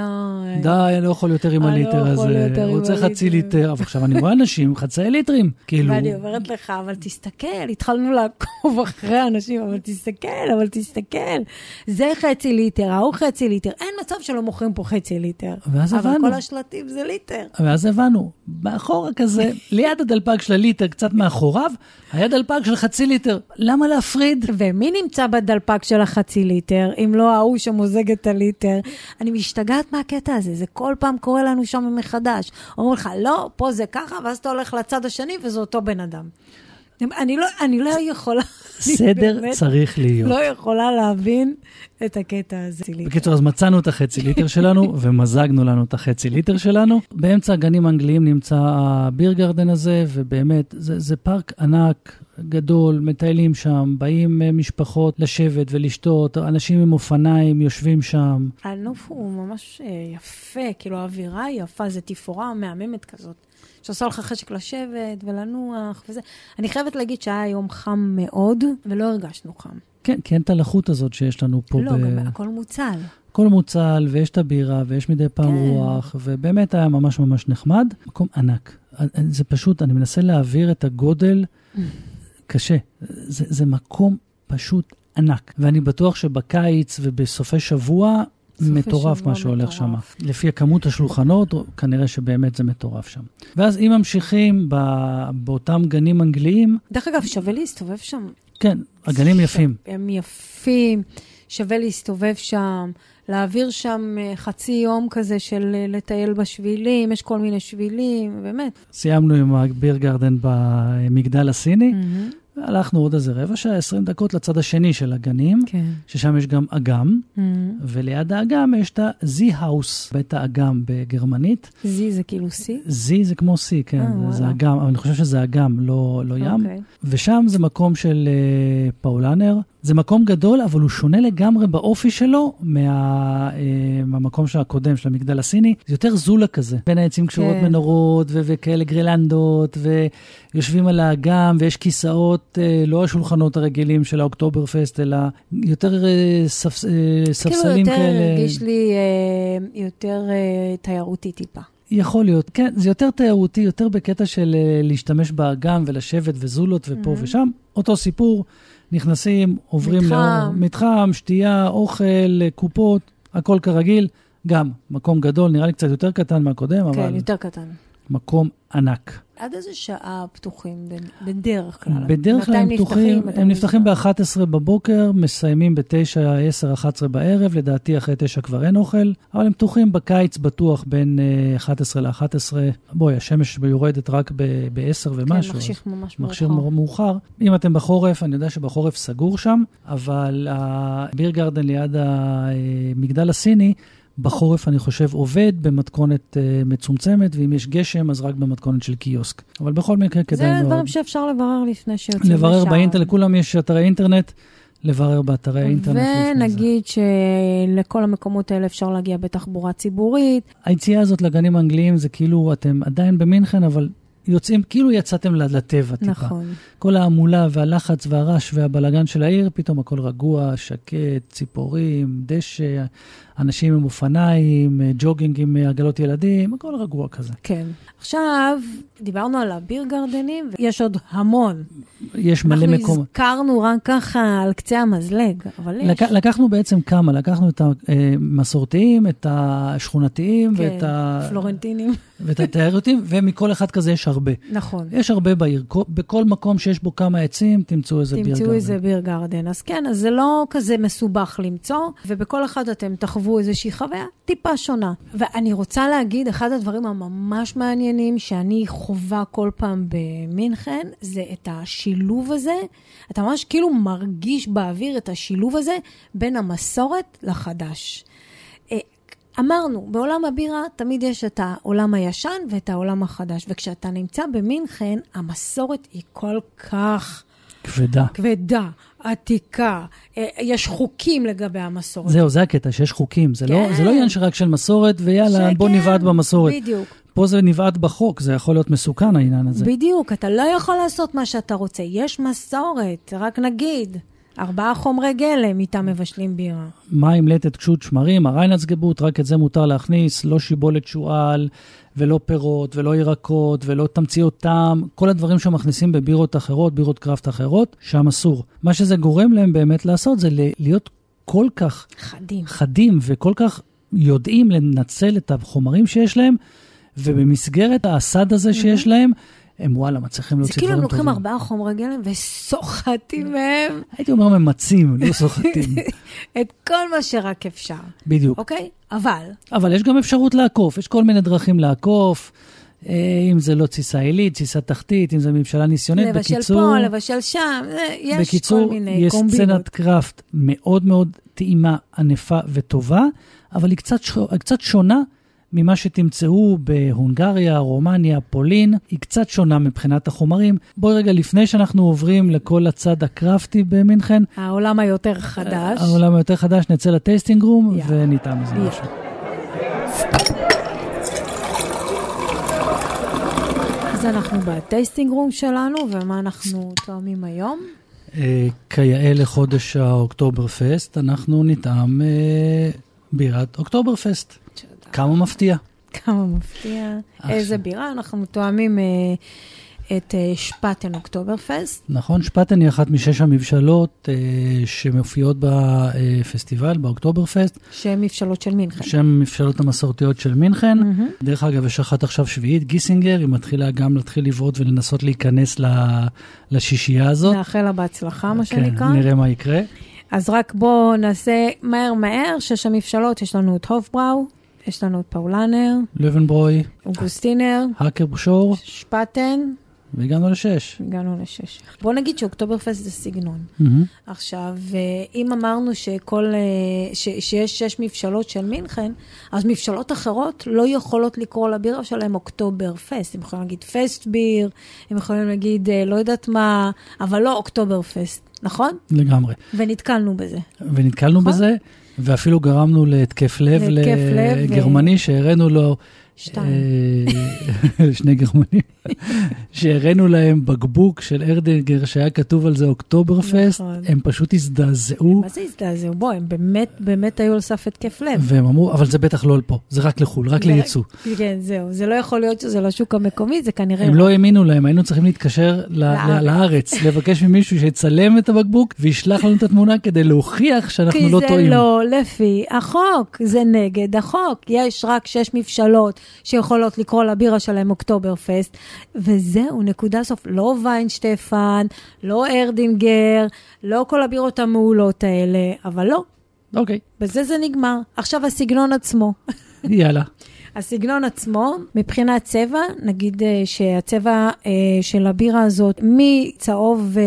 B: די, אני לא יכול יותר עם
A: אני לא
B: הליטר הזה,
A: יותר עם
B: רוצה חצי. ליטר. אבל עכשיו אני רואה אנשים, חצאי ליטרים, כאילו.
A: ואני אומרת לך, אבל תסתכל, התחלנו לעקוב אחרי אנשים, אבל תסתכל, אבל תסתכל. זה חצי ליטר, ההוא חצי ליטר. אין מצב שלא מוכרים פה חצי ליטר.
B: ואז
A: אבל
B: הבנו.
A: כל השלטים זה ליטר.
B: ואז הבנו, מאחורה כזה, ליד הדלפק של הליטר, קצת מאחוריו, היה דלפק של חצי ליטר. למה להפריד?
A: ומי נמצא בדלפק של החצי ליטר, אם לא ההוא שמוזג את הליטר? אני משתגעת מהקטע הזה, זה כל פעם קורה לנו שם מחדש. אומרים לך, לא, פה זה ככה, ואז אתה הולך לצד השני וזה אותו בן אדם. אני לא, אני לא יכולה... אני
B: סדר
A: באמת
B: צריך להיות.
A: לא יכולה להבין את הקטע הזה.
B: בקיצור, אז מצאנו את החצי ליטר שלנו ומזגנו לנו את החצי ליטר שלנו. באמצע הגנים האנגליים נמצא הביר גרדן הזה, ובאמת, זה, זה פארק ענק, גדול, מטיילים שם, באים אה, משפחות לשבת ולשתות, אנשים עם אופניים יושבים שם.
A: הנוף הוא ממש אה, יפה, כאילו האווירה היא יפה, זו תפאורה מהממת כזאת. שעושה לך חשק לשבת ולנוח וזה. אני חייבת להגיד שהיה יום חם מאוד, ולא הרגשנו חם.
B: כן, כי אין את הלחות הזאת שיש לנו פה.
A: לא,
B: ב...
A: גם הכל מוצל.
B: הכל מוצל, ויש את הבירה, ויש מדי פעם
A: כן.
B: רוח, ובאמת היה ממש ממש נחמד. מקום ענק. זה פשוט, אני מנסה להעביר את הגודל, קשה. זה, זה מקום פשוט ענק. ואני בטוח שבקיץ ובסופי שבוע, מטורף מה שהולך שם. לפי הכמות השולחנות, כנראה שבאמת זה מטורף שם. ואז אם ממשיכים ב, באותם גנים אנגליים,
A: דרך אגב, שווה להסתובב שם.
B: כן, הגנים יפים.
A: הם יפים, שווה להסתובב שם, להעביר שם אה, חצי יום כזה של אה, לטייל בשבילים, יש כל מיני שבילים, באמת.
B: סיימנו עם הביר גרדן במגדל הסיני.
A: מהמם.
B: הלכנו עוד איזה רבע שעה, 20 דקות לצד השני של הגנים,
A: כן.
B: ששם יש גם אגם,
A: מהמם.
B: וליד האגם יש את ה-Z-House, בית האגם בגרמנית.
A: זי זה כאילו שיא?
B: Z זה כמו C, כן,
A: אה,
B: זה-
A: וואלה.
B: אגם, אבל אני חושב שזה אגם, לא, לא ים.
A: אוקיי.
B: ושם זה מקום של uh, פאולנר. זה מקום גדול, אבל הוא שונה לגמרי באופי שלו מה, uh, מהמקום של הקודם, של המגדל הסיני. זה יותר זולה כזה. בין העצים קשורות
A: כן.
B: מנורות ו- וכאלה גרלנדות, ויושבים על האגם, ויש כיסאות, uh, לא השולחנות הרגילים של האוקטובר פסט, אלא יותר uh, ספ, uh,
A: כאילו
B: ספסלים
A: יותר
B: כאלה.
A: הרגיש לי אה, יותר אה, תיירותי טיפה.
B: יכול להיות, כן, זה יותר תיירותי, יותר בקטע של אה, להשתמש באגם ולשבת וזולות ופה
A: Mhm.
B: ושם. אותו סיפור, נכנסים, עוברים
A: מתחם.
B: לאור, מתחם, שתייה, אוכל, קופות, הכל כרגיל. גם מקום גדול, נראה לי קצת יותר קטן מהקודם,
A: כן,
B: אבל
A: יותר קטן.
B: מקום ענק.
A: עד איזה שעה פתוחים בדרך כלל?
B: בדרך כלל הם פתוחים, הם נפתחים
A: נסגר?
B: ב-11 בבוקר, מסיימים ב-9, 10, 11 בערב, לדעתי אחרי 9 כבר אין אוכל, אבל הם פתוחים בקיץ בטוח בין אה, 11 ל-11. בואי, השמש יורדת רק ב-10 ומשהו.
A: כן, מחשיך ממש
B: מכשיר
A: מאוחר.
B: מאוחר. אם אתם בחורף, אני יודע שבחורף סגור שם, אבל הביר גרדן ליד המגדל הסיני, בחורף אני חושב עובד במתכונת אה, מצומצמת, ואם יש גשם אז רק במתכונת של קיוסק. אבל בכל מקרה כדאי
A: זה
B: מאוד
A: דברים שאפשר לברר לפני שיוצאים לשם.
B: לברר באינטרנט, לכולם יש אתרי אינטרנט, לברר באתרי האינטרנט זה.
A: ונגיד שלכל המקומות האלה אפשר להגיע בתחבורה ציבורית.
B: היציאה הזאת לגנים האנגליים זה כאילו אתם עדיין במינכן, אבל יוצאים, כאילו יצאתם לטבע טיפה.
A: נכון.
B: כל ההמולה והלחץ והרעש והבלגן של העיר, פתאום הכל רגוע, שקט, ציפורים, דשא, אנשים עם אופניים, ג'וגינג עם עגלות ילדים, הכל רגוע כזה.
A: כן. עכשיו, דיברנו על הביר גרדנים, ויש עוד המון.
B: יש מלא
A: אנחנו
B: מקום.
A: הזכרנו רק ככה על קצה המזלג, אבל יש.
B: לק... לקחנו בעצם כמה, לקחנו את המסורתיים, את השכונתיים
A: כן,
B: ואת, ה...
A: פלורנטינים.
B: ואת התיירותיים, ומכל אחד כזה יש הרבה.
A: נכון.
B: יש הרבה בעיר, כל- בכל מקום שיש בו כמה עצים, תמצאו איזה ביר
A: תמצאו
B: גרדן.
A: איזה ביר גרדן. אז כן, אז זה לא כזה מסובך למצוא, ובכל אחד אתם תחוו איזושהי חוויה טיפה שונה. ואני רוצה להגיד, אחד הדברים הממש מעניינים שאני חווה כל פעם במינכן, זה את השילוב הזה. אתה ממש כאילו מרגיש באוויר את השילוב הזה בין המסורת לחדש. אה, אמרנו, בעולם הבירה תמיד יש את העולם הישן ואת העולם החדש, וכשאתה נמצא במינכן, המסורת היא כל כך
B: כבדה.
A: כבדה, עתיקה, אה, יש חוקים לגבי המסורת.
B: זהו, זה הקטע, שיש חוקים. זה, לא,
A: כן.
B: זה לא עניין שרק של מסורת, ויאללה,
A: שכן,
B: בוא נבעט במסורת.
A: בדיוק,
B: פה זה נבעט בחוק, זה יכול להיות מסוכן העניין הזה.
A: בדיוק, אתה לא יכול לעשות מה שאתה רוצה, יש מסורת, רק נגיד, ארבעה חומרי גלם איתם מבשלים בירה.
B: מים, לטת, קשות, שמרים, הריינצגבוט, רק את זה מותר להכניס, לא שיבולת שועל, ולא פירות, ולא ירקות, ולא תמציות טעם, כל הדברים שמכניסים בבירות אחרות, בירות קראפט אחרות, שם אסור. מה שזה גורם להם באמת לעשות זה להיות כל כך
A: חדים.
B: חדים וכל כך יודעים לנצל את החומרים שיש להם, ובמסגרת הסד הזה שיש להם, הם וואלה מצליחים
A: זה
B: להוציא
A: כאילו הם
B: דברים
A: לוקחים
B: טובים.
A: ארבעה חומרי גלם וסוחטים מהם
B: הייתי אומר ממצים, לא סוחטים.
A: את כל מה שרק אפשר,
B: בדיוק.
A: אוקיי? אבל,
B: אבל יש גם אפשרות לעקוף, יש כל מיני דרכים לעקוף. אה, אם זה לא תסיסה עילית, תסיסה תחתית, אם זה ממשלה ניסיונית,
A: לבשל
B: בקיצור...
A: פה, לבשל שם, יש
B: בקיצור,
A: כל מיני
B: יש
A: קומבינות.
B: סצנת קראפט מאוד מאוד טעימה, ענפה וטובה, אבל היא קצת. קצת שונה ממה שתמצאו בהונגריה, רומניה, פולין. היא קצת שונה מבחינת החומרים. בואי רגע, לפני שאנחנו עוברים לכל הצד הקראפטי במינכן,
A: העולם היותר חדש.
B: העולם היותר חדש, נצא לטייסטינג רום
A: יאללה.
B: ונטעם מזה
A: יאללה.
B: משהו.
A: אז אנחנו בטייסטינג רום שלנו, ומה אנחנו תואמים היום?
B: אה, כיאה לחודש האוקטובר פסט, אנחנו נטעם אה, בירת אוקטובר פסט. כמה מפתיע.
A: כמה מפתיע. איזה בירה? אנחנו תואמים אה, את אה, שפטן אוקטובר פסט.
B: נכון, שפטן היא אחת משש המבשלות אה, שמופיעות בפסטיבל, באוקטובר פסט,
A: שהן מבשלות של מינכן.
B: שהן המבשלות המסורתיות של מינכן. דרך אגב, יש אחת עכשיו שביעית, גיסינגר, היא מתחילה גם להתחיל לבעוט ולנסות להיכנס ל- לשישייה הזאת.
A: נאחל לה בהצלחה, מה
B: כן,
A: שנקרא.
B: נראה מה יקרה.
A: אז רק בואו נעשה מהר מהר, שש המבשלות, יש לנו את הופבראו, יש לנו את פאולנר,
B: לבנברוי,
A: אוגוסטינר,
B: האקר שור,
A: שפטן,
B: והגענו לשש.
A: הגענו לשש. בואו נגיד שאוקטוברפסט זה סגנון.
B: מהמם.
A: עכשיו, אה, אם אמרנו שכל, אה, ש, שיש שש מבשלות של מינכן, אז מבשלות אחרות לא יכולות לקרוא לבירה שלהם אוקטובר פסט. הם יכולים להגיד פסט ביר, הם יכולים להגיד אה, לא יודעת מה, אבל לא אוקטובר פסט, נכון?
B: לגמרי.
A: ונתקלנו בזה.
B: ונתקלנו
A: נכון.
B: בזה, ואפילו גרמנו להתקף לב
A: להתקף לב,
B: לגרמני, שהראינו לו...
A: שתיים.
B: אה, שני גרמנים, שהראינו להם בקבוק של ארדינגר שהיה כתוב על זה אוקטובר פסט,
A: נכון.
B: הם פשוט הזדעזעו,
A: מה זה הזדעזעו? בוא, הם באמת, באמת היו על סף התקף לב.
B: והם אמרו, אבל זה בטח לא לפה, זה רק לחו"ל, רק
A: זה-
B: לייצוא.
A: כן, זהו. זה לא יכול להיות שזה לשוק המקומי, זה כנראה...
B: הם לא האמינו להם, היינו צריכים להתקשר
A: לארץ.
B: לבקש ממישהו שיצלם את הבקבוק וישלח לנו את התמונה כדי להוכיח שאנחנו
A: כי
B: לא
A: זה
B: טועים.
A: לא לפי החוק, זה נגד החוק. יש רק שש מבשלות שיכולות לקרוא לבירה שלהם אוקטובר פסט, וזהו, נקודה סוף. לא ויינשטפן, לא ארדינגר, לא כל הבירות המעולות האלה, אבל לא,
B: אוקיי,
A: בזה זה נגמר. עכשיו הסגנון עצמו.
B: יאללה.
A: הסגנון עצמו, מבחינת צבע, נגיד אה, שהצבע אה, של הבירה הזאת, מצהוב אה,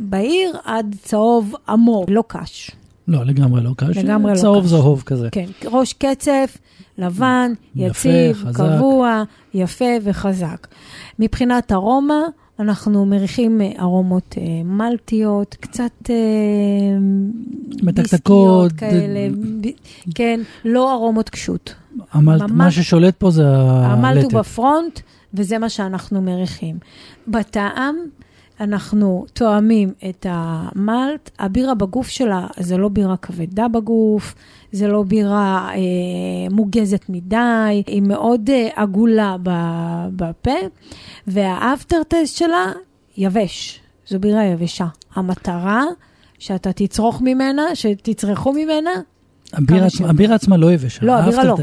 A: בהיר עד צהוב עמוק, לא קש.
B: לא, לגמרי לא קש.
A: לגמרי לא
B: צהוב
A: קש.
B: זהוב כזה.
A: כן, ראש קצף, לבן,
B: יפה,
A: יציב,
B: חזק.
A: קבוע, יפה וחזק. מבחינת ארומה, אנחנו מריחים אה, ארומות אה, מלטיות, קצת אה,
B: מתקתקות,
A: כאלה, כן, לא ארומות קשות.
B: המלט-
A: ממש-
B: מה ששולט פה זה
A: המלט הוא
B: הלטת.
A: בפרונט, וזה מה שאנחנו מריחים. בטעם, אנחנו תואמים את המלט. הבירה בגוף שלה, זה לא בירה כבדה בגוף, זה לא בירה אה, מוגזת מדי, היא מאוד אה, עגולה בפה, והאפטר טסט שלה יבש, זו בירה יבשה. המטרה שאתה תצרוך ממנה, שתצרכו ממנה,
B: הבירה עצמה-. הבירה עצמה לא יבשה.
A: לא, הבירה לא.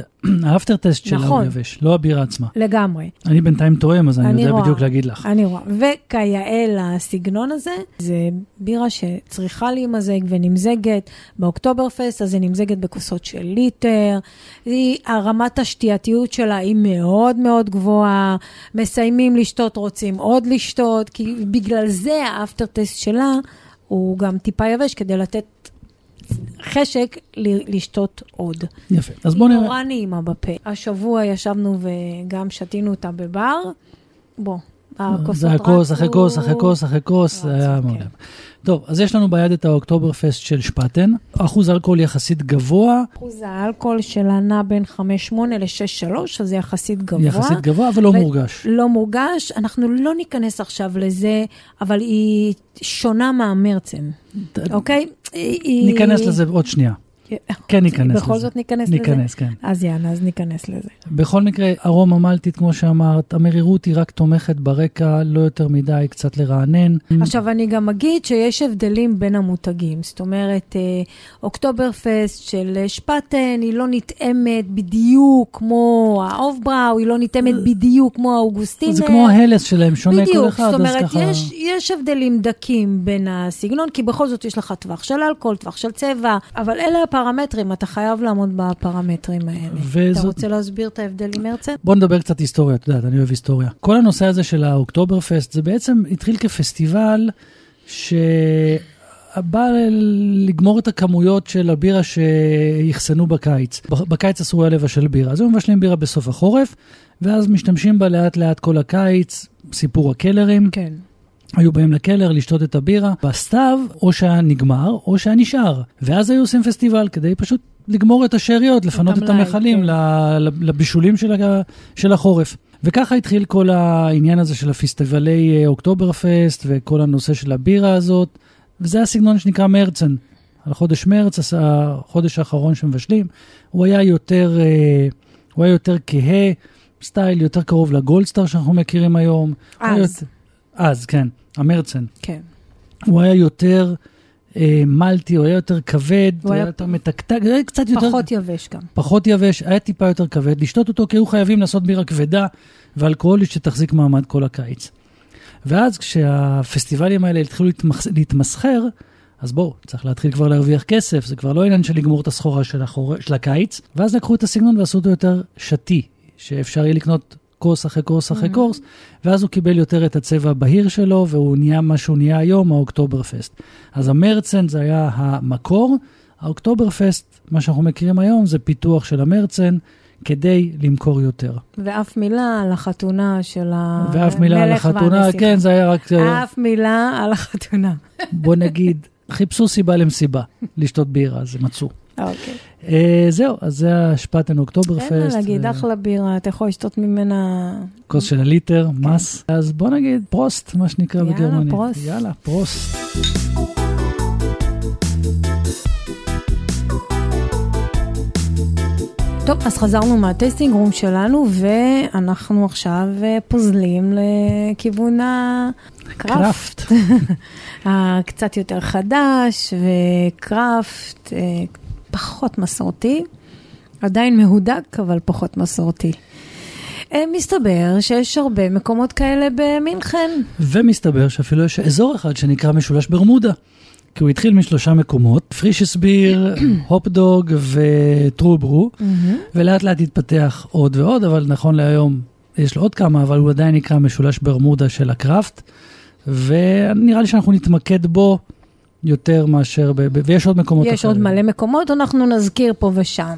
B: האפטר טסט שלה הוא
A: נכון.
B: יבש, לא הבירה עצמה.
A: לגמרי.
B: אני בינתיים טועם, אז אני
A: אני
B: יודע
A: רואה.
B: בדיוק להגיד לך.
A: אני רואה. וכיאה לסגנון הזה, זה בירה שצריכה להימזג ונמזגת באוקטובר פסט, אז היא נמזגת בכוסות של ליטר. היא, הרמת השתייתיות שלה היא מאוד מאוד גבוהה. מסיימים לשתות, רוצים עוד לשתות, כי בגלל זה האפטר טסט שלה הוא גם טיפה יבש, כדי לתת חשק לשתות עוד.
B: יפה. אז בואו
A: היא
B: נראה.
A: נורא נעימה בפה. השבוע ישבנו וגם שתינו אותה בבר. בוא, הכוסות
B: זה היה כוס אחרי. כוס אחרי כוס אחרי כוס, זה
A: רצו,
B: היה
A: כן.
B: מעולה. טוב, אז יש לנו ביד את האוקטובר פסט של שפטן, אחוז אלכוהול יחסית גבוה,
A: אחוז האלכוהול שלה נע בין 5.8 ל-6.3, אז זה יחסית גבוה.
B: יחסית גבוה, אבל לא
A: ו-
B: מורגש.
A: לא מורגש, אנחנו לא ניכנס עכשיו לזה, אבל היא שונה מהמרצן, אוקיי? היא-
B: ניכנס לזה עוד שנייה. כן ניכנס לזה.
A: בכל זאת ניכנס לזה?
B: ניכנס, כן.
A: אז יאללה, אז ניכנס לזה.
B: בכל מקרה, ארומה מלטית, כמו שאמרת, המרירות היא רק תומכת ברקע, לא יותר מדי, קצת לרענן.
A: עכשיו, אני גם אגיד שיש הבדלים בין המותגים. זאת אומרת, אה, אוקטובר פסט של שפטן, היא לא נטעמת בדיוק כמו האוף-בראו, היא לא נטעמת בדיוק כמו האוגוסטינר.
B: זה כמו ההלס שלהם, שונה כל
A: בדיוק,
B: אחד,
A: זאת
B: אז
A: אומרת,
B: ככה...
A: יש, יש הבדלים דקים בין הסגנון, כי בכל זאת יש לך טווח של אלכוהול, טווח של צבע, אבל אלה הפעמים הפרמטרים, אתה חייב לעמוד בפרמטרים האלה.
B: וזאת-
A: אתה רוצה להסביר את ההבדל עם הרצל?
B: בוא נדבר קצת היסטוריה, את יודעת, אני אוהב היסטוריה. כל הנושא הזה של האוקטובר פסט, זה בעצם התחיל כפסטיבל שבא לגמור את הכמויות של הבירה שאחסנו בקיץ. בקיץ אסור היה לבשל בירה, אז היו מבשלים בירה בסוף החורף, ואז משתמשים בה לאט לאט כל הקיץ, סיפור הקלרים.
A: כן.
B: היו באים לקלר לשתות את הבירה, בסתיו או שהיה נגמר או שהיה נשאר. ואז היו עושים פסטיבל כדי פשוט לגמור את השאריות, לפנות את המכלים
A: כן.
B: לבישולים של, של החורף. וככה התחיל כל העניין הזה של הפסטיבלי אה, אוקטובר פסט וכל הנושא של הבירה הזאת, וזה הסגנון שנקרא מרצן. על חודש מרץ, החודש האחרון שמבשלים, הוא היה יותר, אה, הוא היה יותר כהה, סטייל יותר קרוב לגולדסטאר שאנחנו מכירים היום.
A: אז.
B: אז, כן, המרצן.
A: כן.
B: הוא היה יותר אה, מלטי, הוא היה יותר כבד, הוא היה יותר מתקתק, הוא היה קצת יותר...
A: פחות יבש גם.
B: פחות יבש, היה טיפה יותר כבד. לשתות אותו כי היו חייבים לעשות בירה כבדה ואלכוהולית שתחזיק מעמד כל הקיץ. ואז כשהפסטיבלים האלה התחילו להתמס... להתמסחר, אז בואו, צריך להתחיל כבר להרוויח כסף, זה כבר לא עניין של לגמור את הסחורה של, החור... של הקיץ. ואז לקחו את הסגנון ועשו אותו יותר שתי, שאפשר יהיה לקנות כוס אחרי כוס אחרי קורס, ואז הוא קיבל יותר את הצבע הבהיר שלו, והוא נהיה מה שהוא נהיה היום, האוקטובר פסט. אז המרצן זה היה המקור, האוקטובר פסט, מה שאנחנו מכירים היום, זה פיתוח של המרצן כדי למכור יותר.
A: ואף מילה על החתונה של המלך
B: ואף מילה על החתונה,
A: והנסיכה.
B: כן, זה היה רק,
A: אף מילה על החתונה.
B: בוא נגיד, חיפשו סיבה למסיבה, לשתות בירה, אז מצאו.
A: אוקיי.
B: אה, זהו, אז זה השפטן אוקטובר
A: אין מה
B: פסט.
A: להגיד,
B: אה,
A: אחלה בירה, אתה יכול לשתות ממנה...
B: כוס של הליטר, Maß. אז בוא נגיד Prost, מה שנקרא
A: יאללה,
B: בגרמנית.
A: Prost.
B: יאללה, Prost.
A: טוב, אז חזרנו מהטסטינג רום שלנו, ואנחנו עכשיו אה, פוזלים לכיוון הקראפט.
B: קראפט.
A: הקצת יותר חדש, וקראפט אה, פחות מסורתי, עדיין מהודק, אבל פחות מסורתי. אה, מסתבר שיש הרבה מקומות כאלה במינכן.
B: ומסתבר שאפילו יש אזור אחד שנקרא משולש ברמודה. כי הוא התחיל משלושה מקומות, פרישס ביר, הופדוג וטרוברו, ולאט לאט התפתח עוד ועוד, אבל נכון להיום יש לו עוד כמה, אבל הוא עדיין נקרא משולש ברמודה של הקראפט, ונראה לי שאנחנו נתמקד בו יותר מאשר, ב- ב- ויש עוד מקומות
A: יש עוד מלא מקומות, אנחנו נזכיר פה ושם.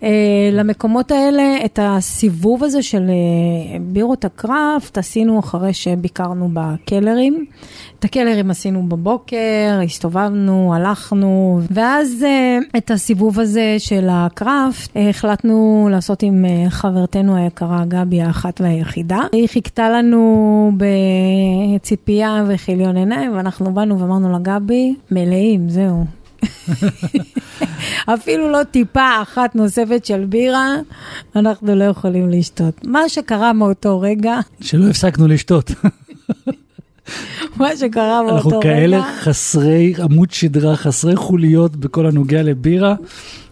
A: Uh, למקומות האלה, את הסיבוב הזה של uh, בירות הקראפט, עשינו אחרי שביקרנו בקלרים. את הקלרים עשינו בבוקר, הסתובבנו, הלכנו, ואז uh, את הסיבוב הזה של הקראפט, uh, החלטנו לעשות עם uh, חברתנו היקרה גבי האחת והיחידה. היא חיכתה לנו בציפייה וכיליון עיניים, ואנחנו באנו ואמרנו לה, גבי, מלאים, זהו. אפילו לא טיפה אחת נוספת של בירה, אנחנו לא יכולים לשתות. מה שקרה מאותו רגע,
B: שלא הפסקנו לשתות.
A: מה שקרה
B: אנחנו
A: רגע,
B: כאלה חסרי עמוד שדרה, חסרי חוליות בכל הנוגע לבירה.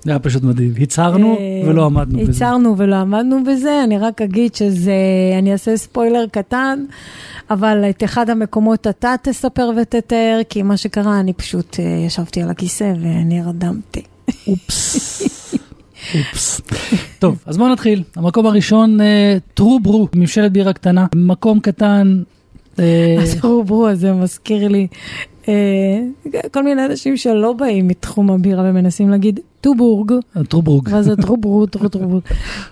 B: זה היה פשוט מדהים. הצהרנו
A: אה,
B: ולא עמדנו בזה.
A: הצהרנו ולא עמדנו בזה, אני רק אגיד שזה, אני אעשה ספוילר קטן, אבל את אחד המקומות אתה תספר ותתאר, כי מה שקרה, אני פשוט אה, ישבתי על הכיסא ונרדמתי.
B: אופס. אופס. טוב, אז בואו נתחיל. המקום הראשון, אה, טרוברו, מבשלת בירה קטנה. מקום קטן. אה,
A: אז רוברו הזה מזכיר לי אה, כל מיני אנשים שלא באים מתחום הבירה ומנסים להגיד טובורג,
B: True Brew.
A: ואז זה True Brew, true True Brew.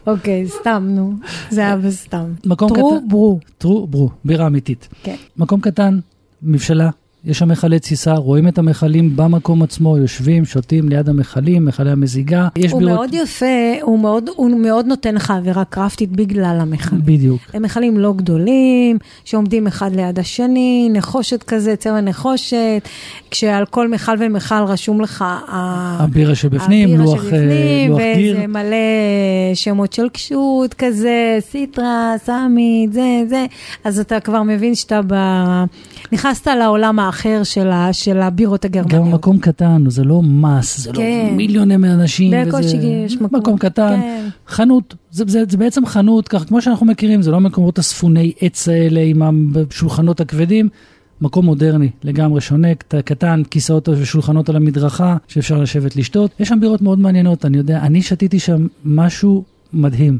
A: אוקיי, סתם, נו, זה היה בסתם. טרוברו,
B: טרוברו, בירה אמיתית.
A: כן.
B: מקום קטן, מבשלה, יש שם מכלי תסיסה, רואים את המכלים במקום עצמו, יושבים, שותים ליד המכלים, מכלי המזיגה. יש
A: הוא
B: בירות...
A: מאוד יפה, הוא מאוד, הוא מאוד נותן לך אווירה קרפטית בגלל המכל.
B: בדיוק.
A: הם מכלים לא גדולים, שעומדים אחד ליד השני, נחושת כזה, צבע נחושת, כשעל כל מכל ומכל רשום לך
B: הבירה שבפנים,
A: הבירה
B: לוח, אה,
A: שבפנים,
B: לוח גיר.
A: וזה מלא שמות של קשות כזה, סיטרה, סאמית, זה, זה, אז אתה כבר מבין שאתה ב... נכנסת לעולם האחר של, ה... של הבירות הגרמניות.
B: גם מקום קטן, זה לא מס, זה
A: כן.
B: לא מיליוני אנשים.
A: בקושי. יש מקום.
B: מקום קטן,
A: כן.
B: חנות, זה, זה, זה בעצם חנות, כך כמו שאנחנו מכירים, זה לא מקומות אספוני עץ האלה עם השולחנות הכבדים, מקום מודרני, לגמרי שונה, קט- קטן, כיסאות ושולחנות על המדרכה, שאפשר לשבת לשתות. יש שם בירות מאוד מעניינות, אני יודע, אני שתיתי שם משהו מדהים.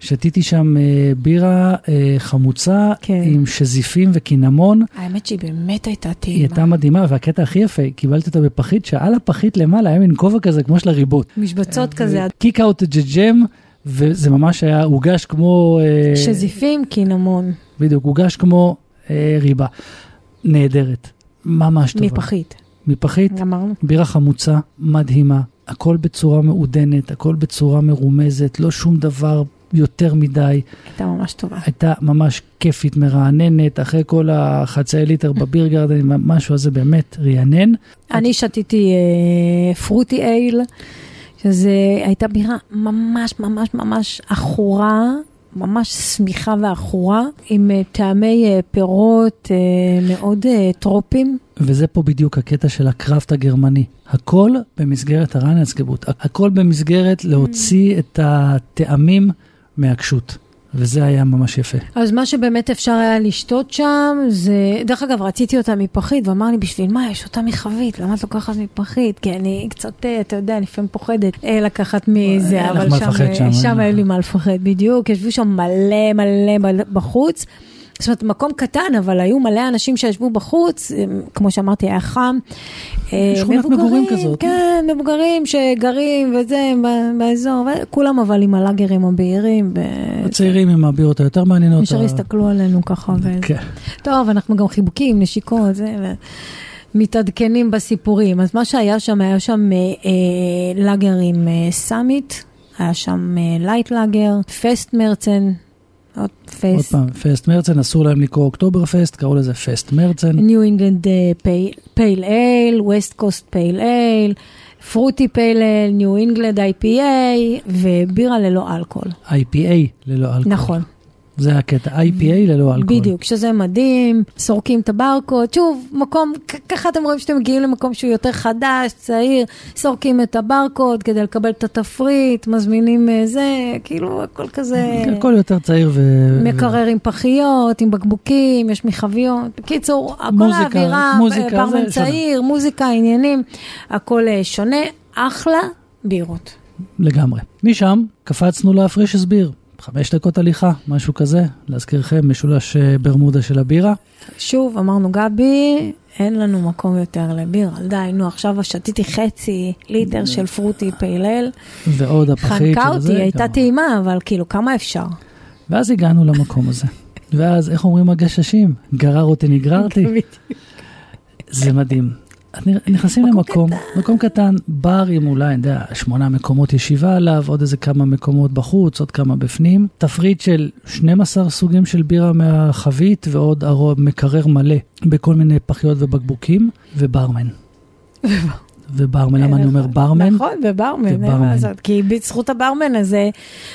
B: שתיתי שם אה, בירה אה, חמוצה
A: כן.
B: עם שזיפים וקינמון.
A: האמת שהיא באמת הייתה
B: היא
A: טעימה.
B: הייתה מדהימה, והקטע הכי יפה, קיבלתי אותה בפחית, שעל הפחית למעלה היה מין כובע כזה כמו של הריבות.
A: משבצות כזה,
B: קיק אאוט ג'ם, וזה ממש היה הוגש כמו... אה,
A: שזיפים, קינמון,
B: בדיוק, הוגש כמו אה, ריבה. נהדרת, ממש טובה.
A: מפחית.
B: מפחית,
A: אמרנו.
B: בירה חמוצה, מדהימה, הכל בצורה מעודנת, הכל בצורה מרומזת, לא שום דבר יותר מדי.
A: הייתה ממש טובה.
B: הייתה ממש כיפית, מרעננת, אחרי כל החצאי ליטר בביר גרדן, משהו הזה באמת רענן.
A: אני שתיתי אה, פרוטי אייל, שזה הייתה בירה ממש ממש ממש עכורה, ממש שמיכה ועכורה, עם אה, טעמי אה, פירות אה, מאוד אה, טרופים.
B: וזה פה בדיוק הקטע של הקראפט הגרמני. הכל במסגרת הרנצגבות, הכל במסגרת להוציא את הטעמים מהקשות. וזה היה ממש יפה.
A: אז מה שבאמת אפשר היה לשתות שם, זה, דרך אגב, רציתי אותה מפחית, ואמר לי, בשביל מה, יש אותה מחבית, למה את לוקחת מפחית? כי אני קצת, אה, אתה יודע, לפעמים פוחדת אה, לקחת מזה,
B: אין לך
A: אבל
B: מה
A: שם,
B: לפחד
A: אה,
B: שם,
A: שם. אין לי מה לפחד, בדיוק, ישבו שם מלא מלא בחוץ. זאת אומרת, מקום קטן, אבל היו מלא אנשים שישבו בחוץ, אה, כמו שאמרתי, היה חם. אה,
B: שכונת מגורים כזאת.
A: כן, מבוגרים שגרים וזה, באזור, כולם אבל עם הלאגרים הבהירים.
B: הצעירים עם הבירות היותר מעניינות.
A: ישר
B: ה-
A: הסתכלו עלינו ככה.
B: כן.
A: טוב, אנחנו גם חיבוקים, נשיקות, זה. מתעדכנים בסיפורים. אז מה שהיה שם, היה שם אה, אה, לאגר עם אה, סאמיט, היה שם אה, light lager, Festmärzen, עוד
B: עוד
A: פסט,
B: פעם, פסט מרצן, אסור להם לקרוא אוקטובר פסט, קראו לזה פסט מרצן.
A: ניו אינגלנד פייל אייל, ווסט קוסט פייל אייל, פרוטי פייל אייל, ניו אינגלנד IPA, ובירה ללא אלכוהול.
B: IPA ללא אלכוהול.
A: נכון.
B: זה הקטע, IPA ללא אלכוהול.
A: בדיוק, שזה מדהים, סורקים את הברקוד, שוב, מקום, ככה אתם רואים שאתם מגיעים למקום שהוא יותר חדש, צעיר, סורקים את הברקוד כדי לקבל את התפריט, מזמינים אה, זה, כאילו, הכל כזה...
B: הכל יותר צעיר ו...
A: מקרר עם פחיות, עם בקבוקים, יש מחביות. בקיצור, הכל האווירה, ברמן
B: שונה.
A: צעיר, מוזיקה, עניינים, הכל אה, שונה, אחלה בירות.
B: לגמרי. משם קפצנו להפריש הסביר. חמש דקות הליכה, משהו כזה. להזכירכם, משולש אה, ברמודה של הבירה.
A: שוב, אמרנו, גבי, אין לנו מקום יותר לבירה. די, נו, עכשיו שתיתי חצי ליטר של פרוטי פיילל.
B: ועוד הפחית
A: חנקה
B: של
A: אותי,
B: זה,
A: הייתה
B: גם-
A: טעימה, אבל כאילו, כמה אפשר?
B: ואז הגענו למקום הזה. ואז, איך אומרים הגששים? גרר אותי, נגררתי. זה מדהים. נכנסים
A: מקום
B: למקום, מקום קטן, בר עם אולי, אני יודע, שמונה מקומות ישיבה עליו, עוד איזה כמה מקומות בחוץ, עוד כמה בפנים. תפריט של 12 סוגים של בירה מהחבית, ועוד מקרר מלא בכל מיני פחיות ובקבוקים, וברמן. וברמן, למה אני אומר ברמן?
A: נכון, וברמן, אין
B: וברמן.
A: מה לעשות. כי בזכות הברמן הזה,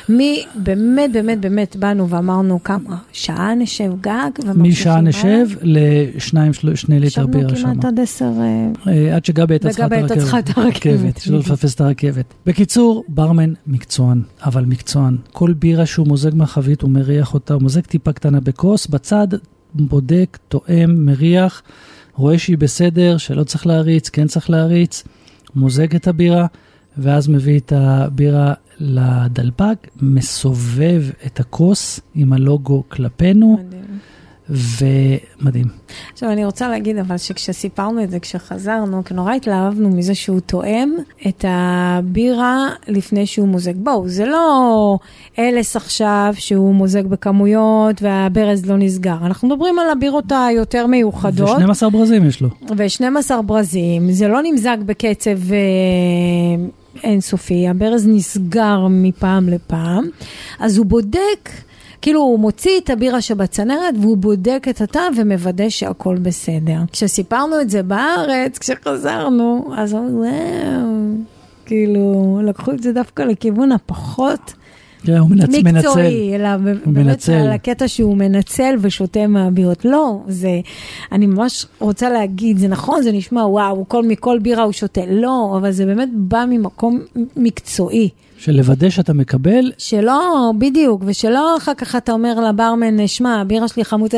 A: מי באמת, באמת, באמת באנו ואמרנו כמה, שעה נשב גג,
B: משעה. נשב לשניים, שני ליטר בירה
A: ישבנו
B: שם.
A: כמעט עד עשר, אה,
B: אה, עד שגבי הייתה צריכה את
A: הרכבת.
B: שלא לפספס את הרכבת. בקיצור, ברמן מקצוען, אבל מקצוען. כל בירה שהוא מוזג מהחבית, הוא מריח אותה, הוא מוזג טיפה קטנה בכוס, בצד, בודק, תואם, מריח, רואה שהיא בסדר, שלא צריך להריץ, כן צריך להריץ, מוזג את הבירה, ואז מביא את הבירה לדלפק, מסובב את הכוס עם הלוגו כלפינו,
A: מדהים.
B: ומדהים.
A: עכשיו, אני רוצה להגיד, אבל שכשסיפרנו את זה, כשחזרנו, נורא התלהבנו מזה שהוא תואם את הבירה לפני שהוא מוזג. בואו, זה לא אלס עכשיו שהוא מוזג בכמויות והברז לא נסגר. אנחנו מדברים על הבירות היותר מיוחדות.
B: ו-12 ברזים יש לו.
A: ו-12 ברזים, זה לא נמזג בקצב אה, אינסופי, הברז נסגר מפעם לפעם, אז הוא בודק, כאילו הוא מוציא את הבירה שבצנרת והוא בודק את הטעם ומוודא שהכל בסדר. כשסיפרנו את זה בארץ, כשחזרנו, אז אמרנו, כאילו, לקחו את זה דווקא לכיוון הפחות
B: כן, הוא מנצ... מנצל.
A: מקצועי, אלא באמת
B: מנצל.
A: על הקטע שהוא מנצל ושותה מהבירות. לא, זה, אני ממש רוצה להגיד, זה נכון, זה נשמע, וואו, כל, מכל בירה הוא שותה. לא, אבל זה באמת בא ממקום מקצועי.
B: של לוודא שאתה מקבל,
A: שלא, בדיוק, ושלא אחר כך אתה אומר לברמן, שמע, הבירה שלי חמוצה,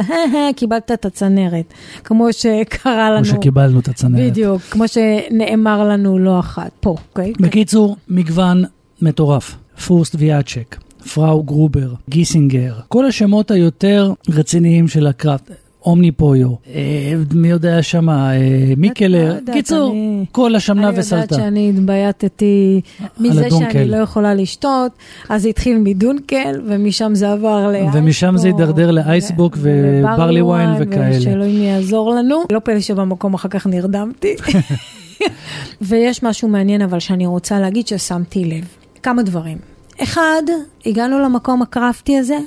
A: קיבלת את הצנרת. כמו שקרה לנו.
B: כמו שקיבלנו את הצנרת.
A: בדיוק, כמו שנאמר לנו לא אחת, פה, אוקיי?
B: בקיצור, מגוון מטורף. פורסט ויאצ'ק, פראו גרובר, גיסינגר, כל השמות היותר רציניים של הקראפט. אומני פויו, אה, מי יודע שמה, אה, מיקלר,
A: יודעת,
B: קיצור, כל השמנה
A: אני יודעת
B: וסלטה.
A: שאני התבייתתי מזה. שאני לא יכולה לשתות, אז זה התחיל מדונקל, ומשם זה עבר לאייסבוק.
B: ומשם זה הידרדר לאייסבוק וברלי וויין וכאלה.
A: ושאלוהים יעזור לנו. לא פלא שבמקום אחר כך נרדמתי. ויש משהו מעניין אבל שאני רוצה להגיד ששמתי לב. כמה דברים. אחד, הגענו למקום הקרפטי הזה,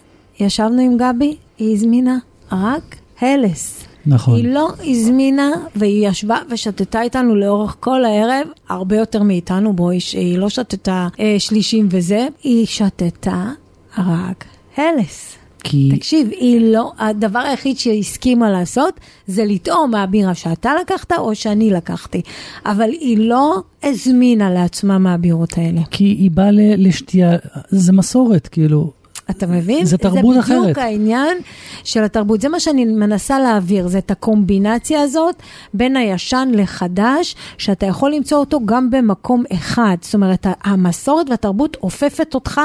A: ישבנו עם גבי, היא הזמינה רק הלס.
B: נכון.
A: היא לא הזמינה, והיא ישבה ושתתה איתנו לאורך כל הערב, הרבה יותר מאיתנו, בואי, שהיא לא שתתה אה, שלישים וזה, היא שתתה רק הלס.
B: כי
A: תקשיב, היא לא, הדבר היחיד שהיא הסכימה לעשות זה לטעום מהבירה שאתה לקחת או שאני לקחתי. אבל היא לא הזמינה לעצמה מהבירות האלה.
B: כי היא באה לשתייה, זה מסורת, כאילו,
A: אתה מבין?
B: זה תרבות
A: זה
B: אחרת.
A: בדיוק העניין של התרבות. זה מה שאני מנסה להעביר, זה את הקומבינציה הזאת בין הישן לחדש, שאתה יכול למצוא אותו גם במקום אחד. זאת אומרת, המסורת והתרבות אופפת אותך,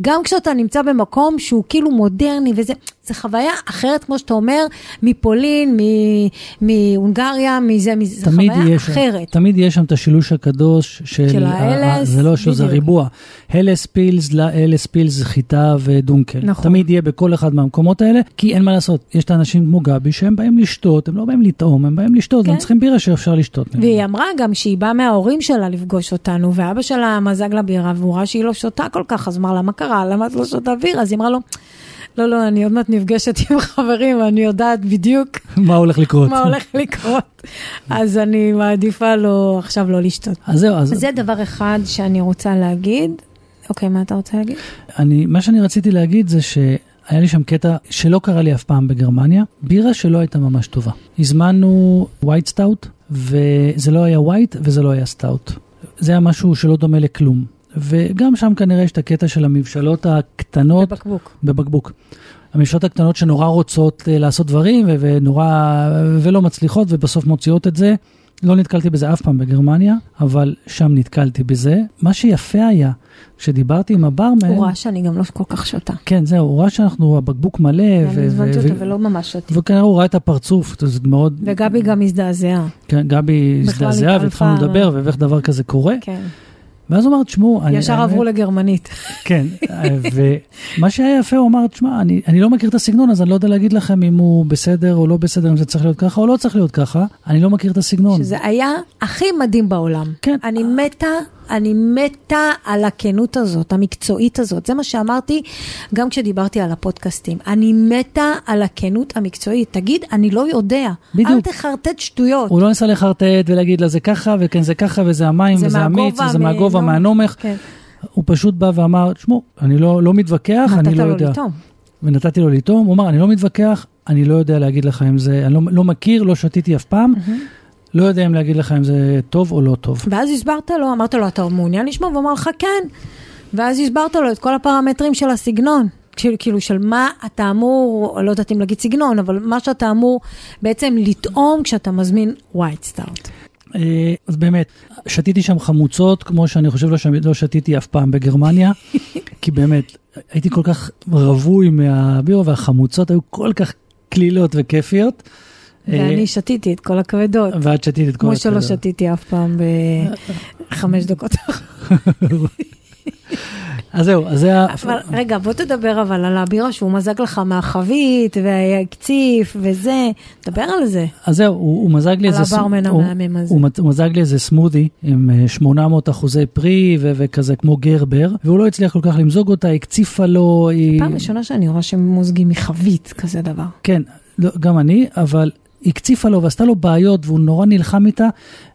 A: גם כשאתה נמצא במקום שהוא כאילו מודרני וזה, זה חוויה אחרת, כמו שאתה אומר, מפולין, מהונגריה, מזה, מזה, זה
B: תמיד
A: חוויה
B: יש,
A: אחרת.
B: תמיד יש שם את השילוש הקדוש של,
A: של
B: ה- ה-
A: ההלס,
B: זה לא שלו, זה. ריבוע. הלס פילס, לא, הלס פילס זה חיטה ודונקל.
A: נכון.
B: תמיד יהיה בכל אחד מהמקומות האלה, כי אין מה לעשות. יש את האנשים כמו גבי שהם באים לשתות, הם לא באים לטעום, הם באים לשתות,
A: כן.
B: הם צריכים בירה שאפשר לשתות.
A: והיא אמרה גם שהיא באה מההורים שלה לפגוש אותנו, ואבא שלה מזג לה בירה, והוא ראה שהיא לא שותה כל כך, אז אמר לה, מה קרה? למה את לא שותה בירה? אז היא אמרה לו, לא, לא, אני עוד מעט נפגשת עם חברים, ואני יודעת בדיוק
B: מה הולך לקרות?
A: מה הולך לקרות, אז אני מעדיפה לא, עכשיו לא לשתות.
B: אז זהו, אז
A: זה דבר אחד שאני רוצה להגיד. אוקיי, מה אתה רוצה להגיד?
B: אני, מה שאני רציתי להגיד זה שהיה לי שם קטע שלא קרה לי אף פעם בגרמניה, בירה שלא הייתה ממש טובה. הזמנו white stout, וזה לא היה white וזה לא היה stout. זה היה משהו שלא דומה לכלום. וגם שם כנראה יש את הקטע של המבשלות הקטנות
A: בבקבוק.
B: בבקבוק. המבשלות הקטנות שנורא רוצות אה, לעשות דברים ו- ונורא, ולא מצליחות ובסוף מוציאות את זה. לא נתקלתי בזה אף פעם בגרמניה, אבל שם נתקלתי בזה. מה שיפה היה, כשדיברתי עם הברמן,
A: הוא ראה שאני גם לא כל כך שותה.
B: כן, זהו, הוא ראה שאנחנו, הבקבוק מלא,
A: אני הזמנתי אותו ולא ממש שתיתי.
B: וכנראה הוא ראה את הפרצוף, זה מאוד,
A: וגבי גם הזדעזעה.
B: כן, גבי הזדעזע והתחלנו לדבר, ואיך דבר כזה קורה.
A: כן.
B: ואז הוא אמר, תשמעו, אני...
A: ישר
B: האמת-
A: עברו לגרמנית.
B: כן, ומה שהיה יפה, הוא אמר, תשמע, אני, אני לא מכיר את הסגנון, אז אני לא יודע להגיד לכם אם הוא בסדר או לא בסדר, אם זה צריך להיות ככה או לא צריך להיות ככה, אני לא מכיר את הסגנון.
A: שזה היה הכי מדהים בעולם.
B: כן.
A: אני מתה, אני מתה על הכנות הזאת, המקצועית הזאת. זה מה שאמרתי גם כשדיברתי על הפודקאסטים. אני מתה על הכנות המקצועית. תגיד, אני לא יודע.
B: בדיוק.
A: אל תחרטט שטויות.
B: הוא לא ניסה לחרטט ולהגיד לה זה ככה, וכן זה ככה, וזה המים,
A: זה
B: וזה המיץ, וזה
A: מ-
B: מהגובה,
A: לא.
B: מהנומך.
A: כן.
B: הוא פשוט בא ואמר, תשמעו, אני לא, לא מתווכח, אני
A: נתת
B: לא
A: לו
B: יודע.
A: לטעום.
B: ונתתי לו לטעום, הוא אמר, אני לא מתווכח, אני לא יודע להגיד לך אם זה, אני לא, לא מכיר, לא שתיתי אף פעם, לא יודע אם להגיד לך אם זה טוב או לא טוב.
A: ואז הסברת לו, אמרת לו, אתה מעוניין לשמוע? והוא אמר לך, כן. ואז הסברת לו את כל הפרמטרים של הסגנון. כאילו, כאילו של מה אתה אמור, לא יודעת אם להגיד סגנון, אבל מה שאתה אמור בעצם לטעום כשאתה מזמין ווייט סטארט.
B: אה, אז באמת, שתיתי שם חמוצות, כמו שאני חושב לא. לא שתיתי אף פעם בגרמניה, כי באמת, הייתי כל כך רווי מהבירו, והחמוצות היו כל כך קלילות וכיפיות. אה,
A: ואני שתיתי את כל הכבדות,
B: ואת שתית את כל
A: כמו שלא. שתיתי אף פעם בחמש דקות.
B: אז זהו, אז זה ה...
A: אבל רגע, בוא תדבר אבל על הבירה שהוא מזג לך מהחבית, והקציף וזה, דבר על זה.
B: אז זהו, הוא, הוא מזג לי
A: על
B: איזה... ס-
A: הברמן המהמם הזה.
B: הוא הוא מזג לי איזה סמודי עם אה, 800 אחוזי פרי ו- וכזה כמו גרבר, והוא לא הצליח כל כך למזוג אותה, הקציפה לו, היא...
A: פעם ראשונה שאני רואה שהם מוזגים מחבית, כזה דבר.
B: כן, לא, גם אני, אבל הקציפה לו ועשתה לו בעיות והוא נורא נלחם איתה,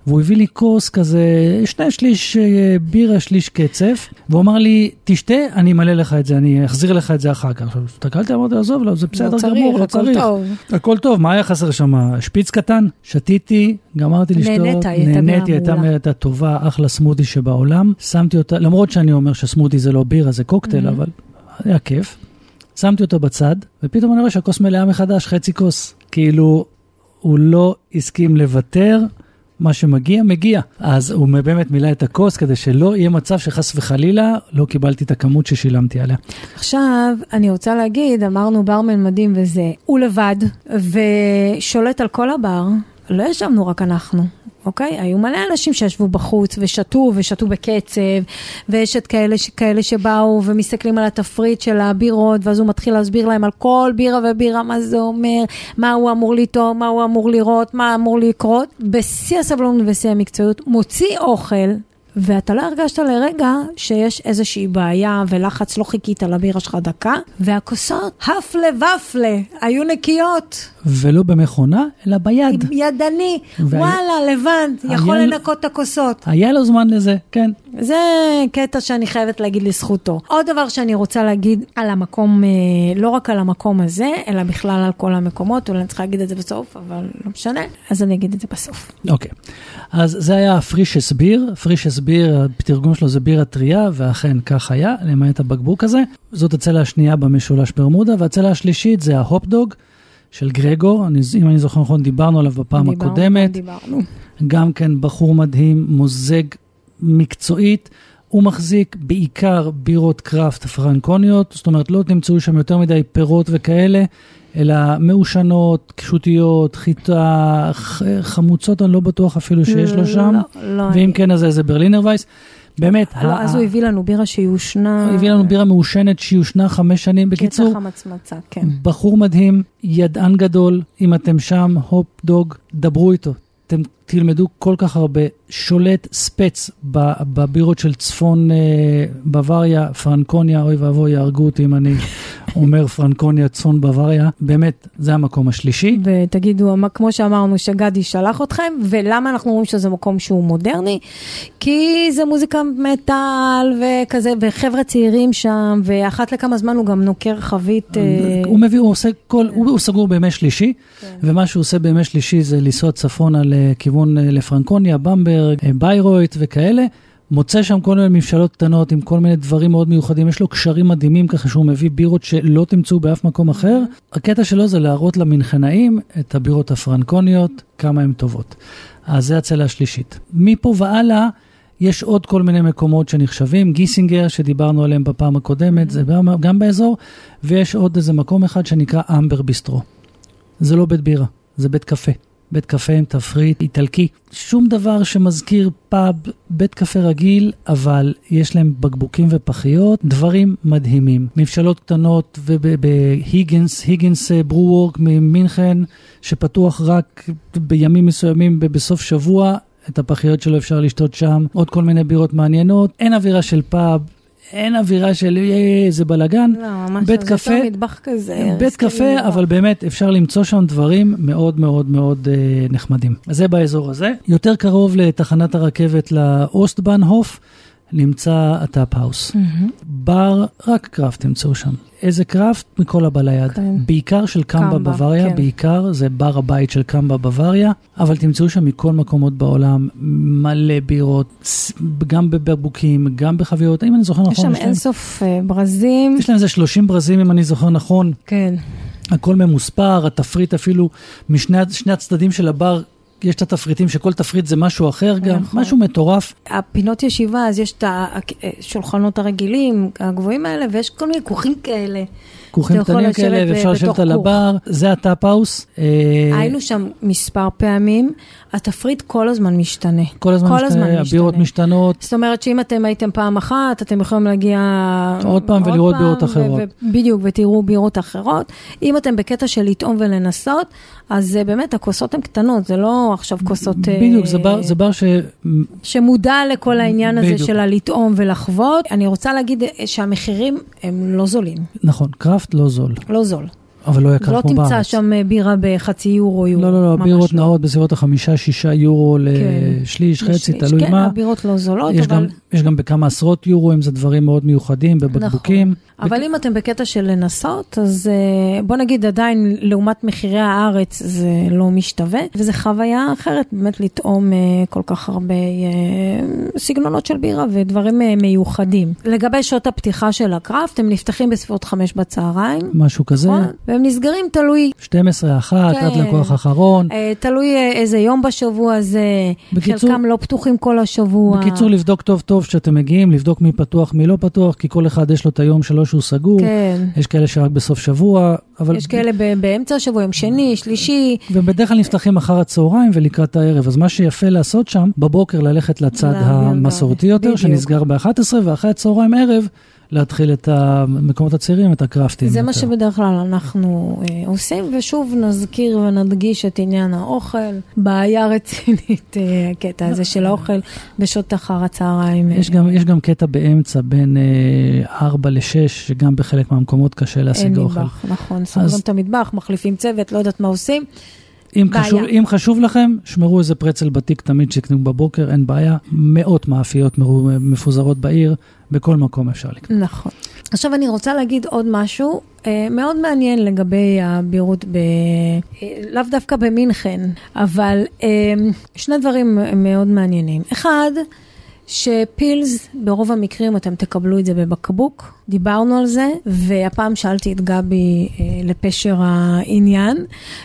B: והוא הביא לי כוס כזה, שני שליש אה, בירה, שליש קצף, והוא אמר לי, תשתה, אני אמלא לך את זה, אני אחזיר לך את זה אחר כך. עכשיו, הסתכלתי, אמרתי, עזוב, לא, זה בסדר
A: צריך,
B: גמור, לא
A: הכל
B: צריך.
A: טוב.
B: הכל טוב, מה היה חסר שם? שפיץ קטן? שתיתי, גמרתי לשתות,
A: נהנית,
B: נהניתי, הייתה. הייתה טובה, אחלה סמודי שבעולם. שמתי אותה, למרות שאני אומר שסמודי זה לא בירה, זה קוקטייל,
A: Mhm.
B: אבל היה כיף. שמתי אותו בצד, ופתאום אני רואה שהכוס מלאה מחדש, חצי כוס. כאילו, הוא לא הסכים לוותר, מה שמגיע, מגיע. אז הוא באמת מילא את הכוס כדי שלא יהיה מצב שחס וחלילה לא קיבלתי את הכמות ששילמתי עליה.
A: עכשיו, אני רוצה להגיד, אמרנו ברמן מדהים וזה, הוא לבד, ושולט על כל הבר, לא ישבנו רק אנחנו. אוקיי? היו מלא אנשים שישבו בחוץ ושתו, ושתו בקצב, ויש את כאלה, כאלה שבאו ומסתכלים על התפריט של הבירות, ואז הוא מתחיל להסביר להם על כל בירה ובירה, מה זה אומר, מה הוא אמור לטעום, מה הוא אמור לראות, מה אמור לקרות. בשיא הסבלנות ובשיא המקצועיות, מוציא אוכל. ואתה לא הרגשת לרגע שיש איזושהי בעיה ולחץ, לא חיכית לבירה שלך דקה, והכוסות, הפלה ופלה, היו נקיות,
B: ולא במכונה, אלא ביד.
A: ידני,
B: וה-
A: וואלה, לבד, יכול
B: היה-
A: לנקות את הכוסות.
B: היה לו זמן לזה, כן.
A: זה קטע שאני חייבת להגיד לזכותו. עוד דבר שאני רוצה להגיד על המקום, אה, לא רק על המקום הזה, אלא בכלל על כל המקומות, אולי אני צריכה להגיד את זה בסוף, אבל לא משנה, אז אני אגיד את זה בסוף.
B: אוקיי. אז זה היה פרישס ביר, פרישס ביר, התרגום שלו זה בירה טריה, ואכן כך היה, למעט הבקבוק הזה. זאת הצלע השנייה במשולש ברמודה, והצלע השלישית זה ההופדוג של גרגור, אני, אם אני זוכר נכון, דיברנו עליו בפעם
A: דיברנו,
B: הקודמת.
A: דיברנו.
B: גם כן בחור מדהים, מוזג מקצועית. הוא מחזיק בעיקר בירות קראפט פרנקוניות, זאת אומרת לא תמצאו שם יותר מדי פירות וכאלה, אלא מעושנות, קשותיות, חיטה, חמוצות, אני לא בטוח אפילו שיש לו שם,
A: לא, לא.
B: ואם כן אז איזה ברלינר וייס. באמת,
A: לא, אז הוא הביא לנו בירה שיושנה.
B: הוא הביא לנו בירה מעושנת שיושנה חמש שנים. בקיצור,
A: קטע חמצמצה, כן.
B: בחור מדהים, ידען גדול, אם אתם שם, הופ דוג, דברו איתו. אתם תלמדו כל כך הרבה, שולט ספץ בבירות של צפון אה, בוואריה, פרנקוניה, אוי ואבוי, יהרגו אותי אם אני אומר פרנקוניה, צפון בוואריה. באמת, זה המקום השלישי.
A: ותגידו, כמו שאמרנו, שגדי שלח אתכם, ולמה אנחנו אומרים שזה מקום שהוא מודרני? כי זה מוזיקה מטאל וכזה, וחבר'ה צעירים שם, ואחת לכמה זמן הוא גם נוקר חבית. אה,
B: הוא מביא, הוא עושה כל, הוא, הוא סגור בימי שלישי,
A: כן.
B: ומה שהוא עושה בימי שלישי זה לנסוע צפונה לכיוון אה, לפרנקוניה, במברג, אה, ביירויט וכאלה. מוצא שם כל מיני מבשלות קטנות עם כל מיני דברים מאוד מיוחדים, יש לו קשרים מדהימים ככה שהוא מביא בירות שלא תמצאו באף מקום אחר. הקטע שלו זה להראות למנחנאים את הבירות הפרנקוניות, כמה הן טובות. אז זה הצלע השלישית. מפה והלאה, יש עוד כל מיני מקומות שנחשבים, גיסינגר שדיברנו עליהם בפעם הקודמת, זה גם, גם באזור, ויש עוד איזה מקום אחד שנקרא אמבר ביסטרו. זה לא בית בירה, זה בית קפה. בית קפה עם תפריט איטלקי. שום דבר שמזכיר פאב, בית קפה רגיל, אבל יש להם בקבוקים ופחיות, דברים מדהימים. מבשלות קטנות ובהיגינס, היגינס אה, ברו-וורק ממינכן, שפתוח רק בימים מסוימים בסוף שבוע. את הפחיות שלו אפשר לשתות שם, עוד כל מיני בירות מעניינות. אין אווירה של פאב, אין אווירה של "אה, איזה בלאגן.
A: לא, ממש,
B: בית
A: זה
B: קפה-
A: יותר מטבח כזה.
B: בית קפה,
A: מטבח.
B: אבל באמת אפשר למצוא שם דברים מאוד מאוד מאוד אה, נחמדים. אז זה באזור הזה. יותר קרוב לתחנת הרכבת ל Ostbahnhof, נמצא ה Tap-House.
A: מהמם.
B: בר, רק craft תמצאו שם. איזה craft? מכל הבא ליד.
A: כן.
B: בעיקר של
A: Camba
B: Bavaria,
A: כן.
B: בעיקר, זה בר הבית של Camba Bavaria, אבל תמצאו שם מכל מקומות בעולם מלא בירות, גם בבקבוקים, גם בחביות, אם אני זוכר נכון.
A: יש שם אינסוף אה, ברזים.
B: יש להם איזה 30 ברזים, אם אני זוכר נכון.
A: כן.
B: הכל ממוספר, התפריט אפילו משני שני הצדדים של הבר, יש את התפריטים שכל תפריט זה משהו אחר גם,
A: נכון.
B: משהו מטורף.
A: הפינות ישיבה, אז יש את השולחנות הרגילים, הגבוהים האלה, ויש כל מיני כוכים כאלה.
B: כוכים קטנים כאלה,
A: ב-
B: ואפשר לשבת על. הבר, זה ה Tap-House. אה,
A: היינו שם מספר פעמים, התפריט כל הזמן משתנה.
B: כל הזמן
A: כל הזמן
B: משתנה, הבירות
A: משתנה.
B: משתנות.
A: זאת אומרת שאם אתם הייתם פעם אחת, אתם יכולים להגיע
B: עוד פעם ולראות
A: פעם,
B: בירות אחרות.
A: בדיוק, ותראו בירות אחרות. אם אתם בקטע של לטעום ולנסות, אז אה, באמת הכוסות הן קטנות, זה לא עכשיו כוסות... אה,
B: בדיוק, זה בר- זה בר ש...
A: שמודע לכל העניין הזה
B: בדיוק.
A: של הלטעום ולחוות. אני רוצה להגיד אה, שהמחירים הם לא זולים,
B: נכון, קראפט לא זול.
A: לא זול.
B: אבל לא יקר
A: לא
B: כמו בארץ.
A: תמצא שם אה, בירה בחצי יורו, יורו.
B: לא, לא, לא, בירות נעות בסביבות החמישה, שישה יורו לשליש, חצי,
A: לשליש.
B: תלוי
A: כן,
B: מה.
A: הבירות לא זולות,
B: יש
A: אבל...
B: גם, יש גם בכמה עשרות יורו, אם זה דברים מאוד מיוחדים, בבקבוקים.
A: נכון. אבל אם אתם בקטע של לנסות, אז אה, בוא נגיד עדיין לעומת מחירי הארץ זה לא משתווה, וזו חוויה אחרת באמת לטעום אה, כל כך הרבה סגנונות של בירה ודברים מיוחדים. לגבי שעות הפתיחה של הקראפט, הם נפתחים בסביבות חמש בצהריים.
B: משהו כזה,
A: נכון? והם נסגרים תלוי,
B: 12, 1,
A: כן.
B: עד לקוח אחרון.
A: אה, תלוי אה, איזה יום בשבוע זה,
B: בקיצור-
A: חלקם לא פתוחים כל השבוע.
B: בקיצור, לבדוק טוב טוב כשאתם מגיעים, לבדוק מי פתוח, מי לא פתוח, כי כל אחד יש לו את היום שלו שהוא סגור.
A: כן.
B: יש כאלה שרק בסוף שבוע, אבל...
A: יש כאלה ב- באמצע השבוע, יום שני, שלישי,
B: ובדרך כלל נפתחים אחר הצהריים ולקראת הערב. אז מה שיפה לעשות שם, בבוקר ללכת לצד המסורתי יותר. שנסגר ב-11, ואחרי הצהריים ערב, להתחיל את המקומות הצעירים, את הקרפטים.
A: זה מה
B: יותר.
A: שבדרך כלל אנחנו אה, עושים, ושוב נזכיר ונדגיש את עניין האוכל. בעיה רצינית, אה, הקטע הזה של האוכל בשעות אחר הצהריים.
B: יש גם, יש גם קטע באמצע בין אה, 4 ל-6, שגם בחלק מהמקומות קשה
A: אין
B: להשיג אוכל.
A: מטבח, נכון, סוגרים
B: אז-
A: את המטבח, מחליפים צוות, לא יודעת מה עושים.
B: אם
A: בעיה.
B: חשוב, אם חשוב לכם, שמרו איזה פרצל בתיק תמיד שתקנו בבוקר, אין בעיה. מאות מאפיות מפוזרות בעיר, בכל מקום אפשר לקנות.
A: נכון. עכשיו אני רוצה להגיד עוד משהו אה, מאוד מעניין לגבי הבירות, ב... אה, לאו דווקא במינכן, אבל אה, שני דברים מאוד מעניינים. אחד, שפילס, ברוב המקרים אתם תקבלו את זה בבקבוק, דיברנו על זה, והפעם שאלתי את גבי אה, לפשר העניין,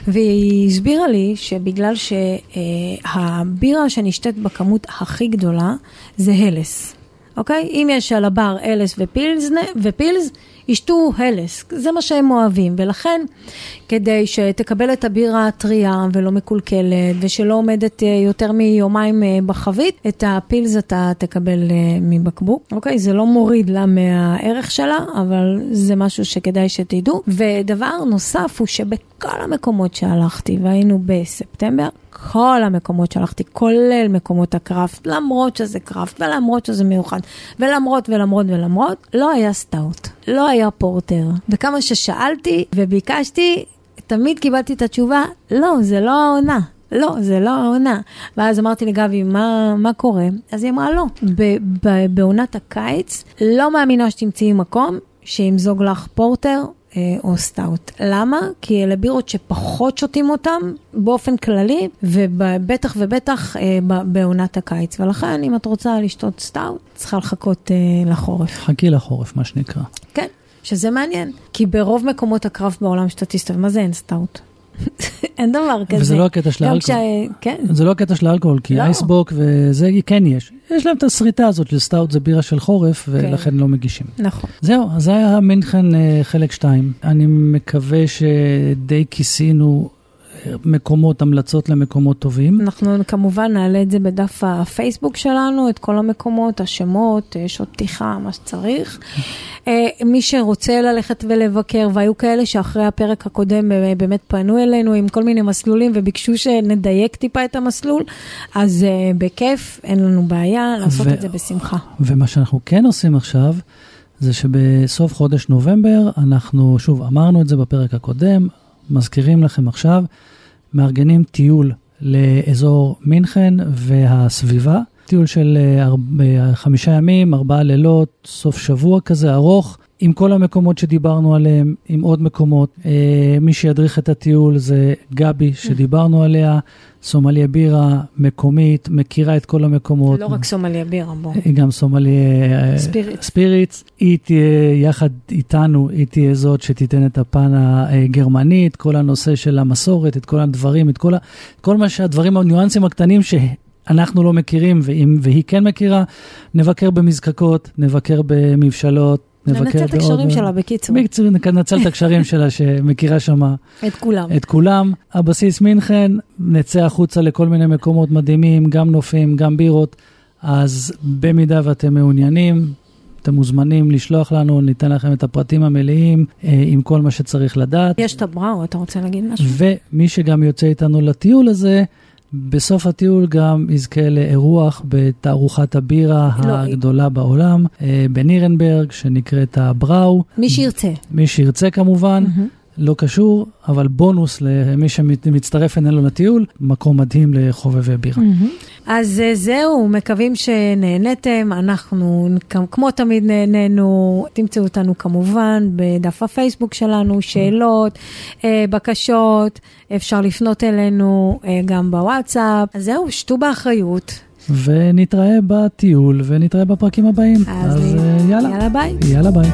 A: והיא הסבירה לי שבגלל שהבירה שנשתית בכמות הכי גדולה זה הלס. אוקיי? אם יש על הבר אלס ופילס, ופילס, ישתו הלס, זה מה שהם אוהבים, ולכן כדי שתקבל את הבירה הטריה ולא מקולקלת ושלא עומדת אה, יותר מיומיים אה, בחבית, את הפילס אתה תקבל אה, מבקבוק, אוקיי? זה לא מוריד לה מהערך שלה, אבל זה משהו שכדאי שתדעו. ודבר נוסף הוא שבכל המקומות שהלכתי, והיינו בספטמבר, כל המקומות שהלכתי, כולל מקומות ה craft, למרות שזה craft ולמרות שזה מיוחד, ולמרות ולמרות ולמרות, לא היה stout, לא היה porter. וכמה ששאלתי וביקשתי, תמיד קיבלתי את התשובה, לא, זה לא העונה. לא, זה לא העונה. ואז אמרתי לגבי, מה, מה קורה? אז היא אמרה, לא. בעונת הקיץ, לא מאמינה שתמצאי מקום שימזוג לך porter או stout. למה? כי אלה בירות שפחות שותים אותם באופן כללי, ובטח ובטח אה, בעונת הקיץ. ולכן, אם את רוצה לשתות סטאוט, צריכה לחכות אה, לחורף.
B: חכי לחורף, מה שנקרא.
A: כן, שזה מעניין. כי ברוב מקומות הקראפט בעולם שאתה תסתובב, מה זה אין סטאוט? אין דבר כזה.
B: וזה לא הקטע של האלכוהול.
A: כשה- כן.
B: זה לא הקטע של האלכוהול, כי
A: לא.
B: אייסבוק וזה כן יש. יש להם את השריטה הזאת של סטאוט זה בירה של חורף, ולכן לא מגישים.
A: נכון.
B: זהו, אז זה היה מינכן אה, חלק 2. אני מקווה שדי כיסינו מקומות, המלצות למקומות טובים.
A: אנחנו כמובן נעלה את זה בדף הפייסבוק שלנו, את כל המקומות, השמות, אה, שעות פתיחה, מה שצריך. אה, מי שרוצה ללכת ולבקר, והיו כאלה שאחרי הפרק הקודם אה, באמת פנו אלינו עם כל מיני מסלולים וביקשו שנדייק טיפה את המסלול, אז בכיף, אין לנו בעיה לעשות
B: ו-
A: את זה בשמחה.
B: ומה שאנחנו כן עושים עכשיו, זה שבסוף חודש נובמבר, אנחנו, שוב, אמרנו את זה בפרק הקודם, מזכירים לכם עכשיו, מארגנים טיול לאזור מינכן והסביבה. טיול של אה, אה, חמישה ימים, ארבעה לילות, סוף שבוע כזה ארוך, עם כל המקומות שדיברנו עליהם, עם עוד מקומות. אה, מי שידריך את הטיול זה גבי, שדיברנו עליה, סומליה בירה, מקומית, מכירה את כל המקומות.
A: לא רק סומליה בירה, בוא.
B: היא גם סומלי
A: ספיריט.
B: ספיריטס, היא תהיה יחד איתנו, היא תהיה זאת שתיתן את הפן הגרמני, את כל הנושא של המסורת, את כל הדברים, את כל, ה, כל מה שהדברים, הניואנסים הקטנים שאנחנו לא מכירים, ואם, והיא כן מכירה, נבקר במזקקות, נבקר במבשלות. נבקר
A: ננצל את
B: בעוד-
A: הקשרים שלה, בקיצור.
B: בקיצור, ננצל את הקשרים שלה שמכירה שמה
A: את כולם.
B: את כולם. הבסיס מינכן, נצא החוצה לכל מיני מקומות מדהימים, גם נופים, גם בירות. אז במידה ואתם מעוניינים, אתם מוזמנים לשלוח לנו, ניתן לכם את הפרטים המלאים אה, עם כל מה שצריך לדעת.
A: יש את הבראו, אתה רוצה להגיד משהו?
B: ומי שגם יוצא איתנו לטיול הזה, בסוף הטיול גם יזכה לאירוח בתערוכת הבירה
A: לא,
B: הגדולה בעולם, אה, בנירנברג, שנקראת הבראו.
A: מי שירצה.
B: מי שירצה כמובן.
A: מהמם.
B: לא קשור, אבל בונוס למי שמצטרף אלינו לטיול, מקום מדהים לחובבי בירה.
A: אז אה, זהו, מקווים שנהנתם, אנחנו כמו תמיד נהנינו, תמצאו אותנו כמובן בדף הפייסבוק שלנו, שאלות, אה, בקשות, אפשר לפנות אלינו אה, גם בוואטסאפ, אז זהו, שתו באחריות.
B: ונתראה בטיול ונתראה בפרקים הבאים. אז, אז יאללה.
A: יאללה ביי.
B: יאללה ביי.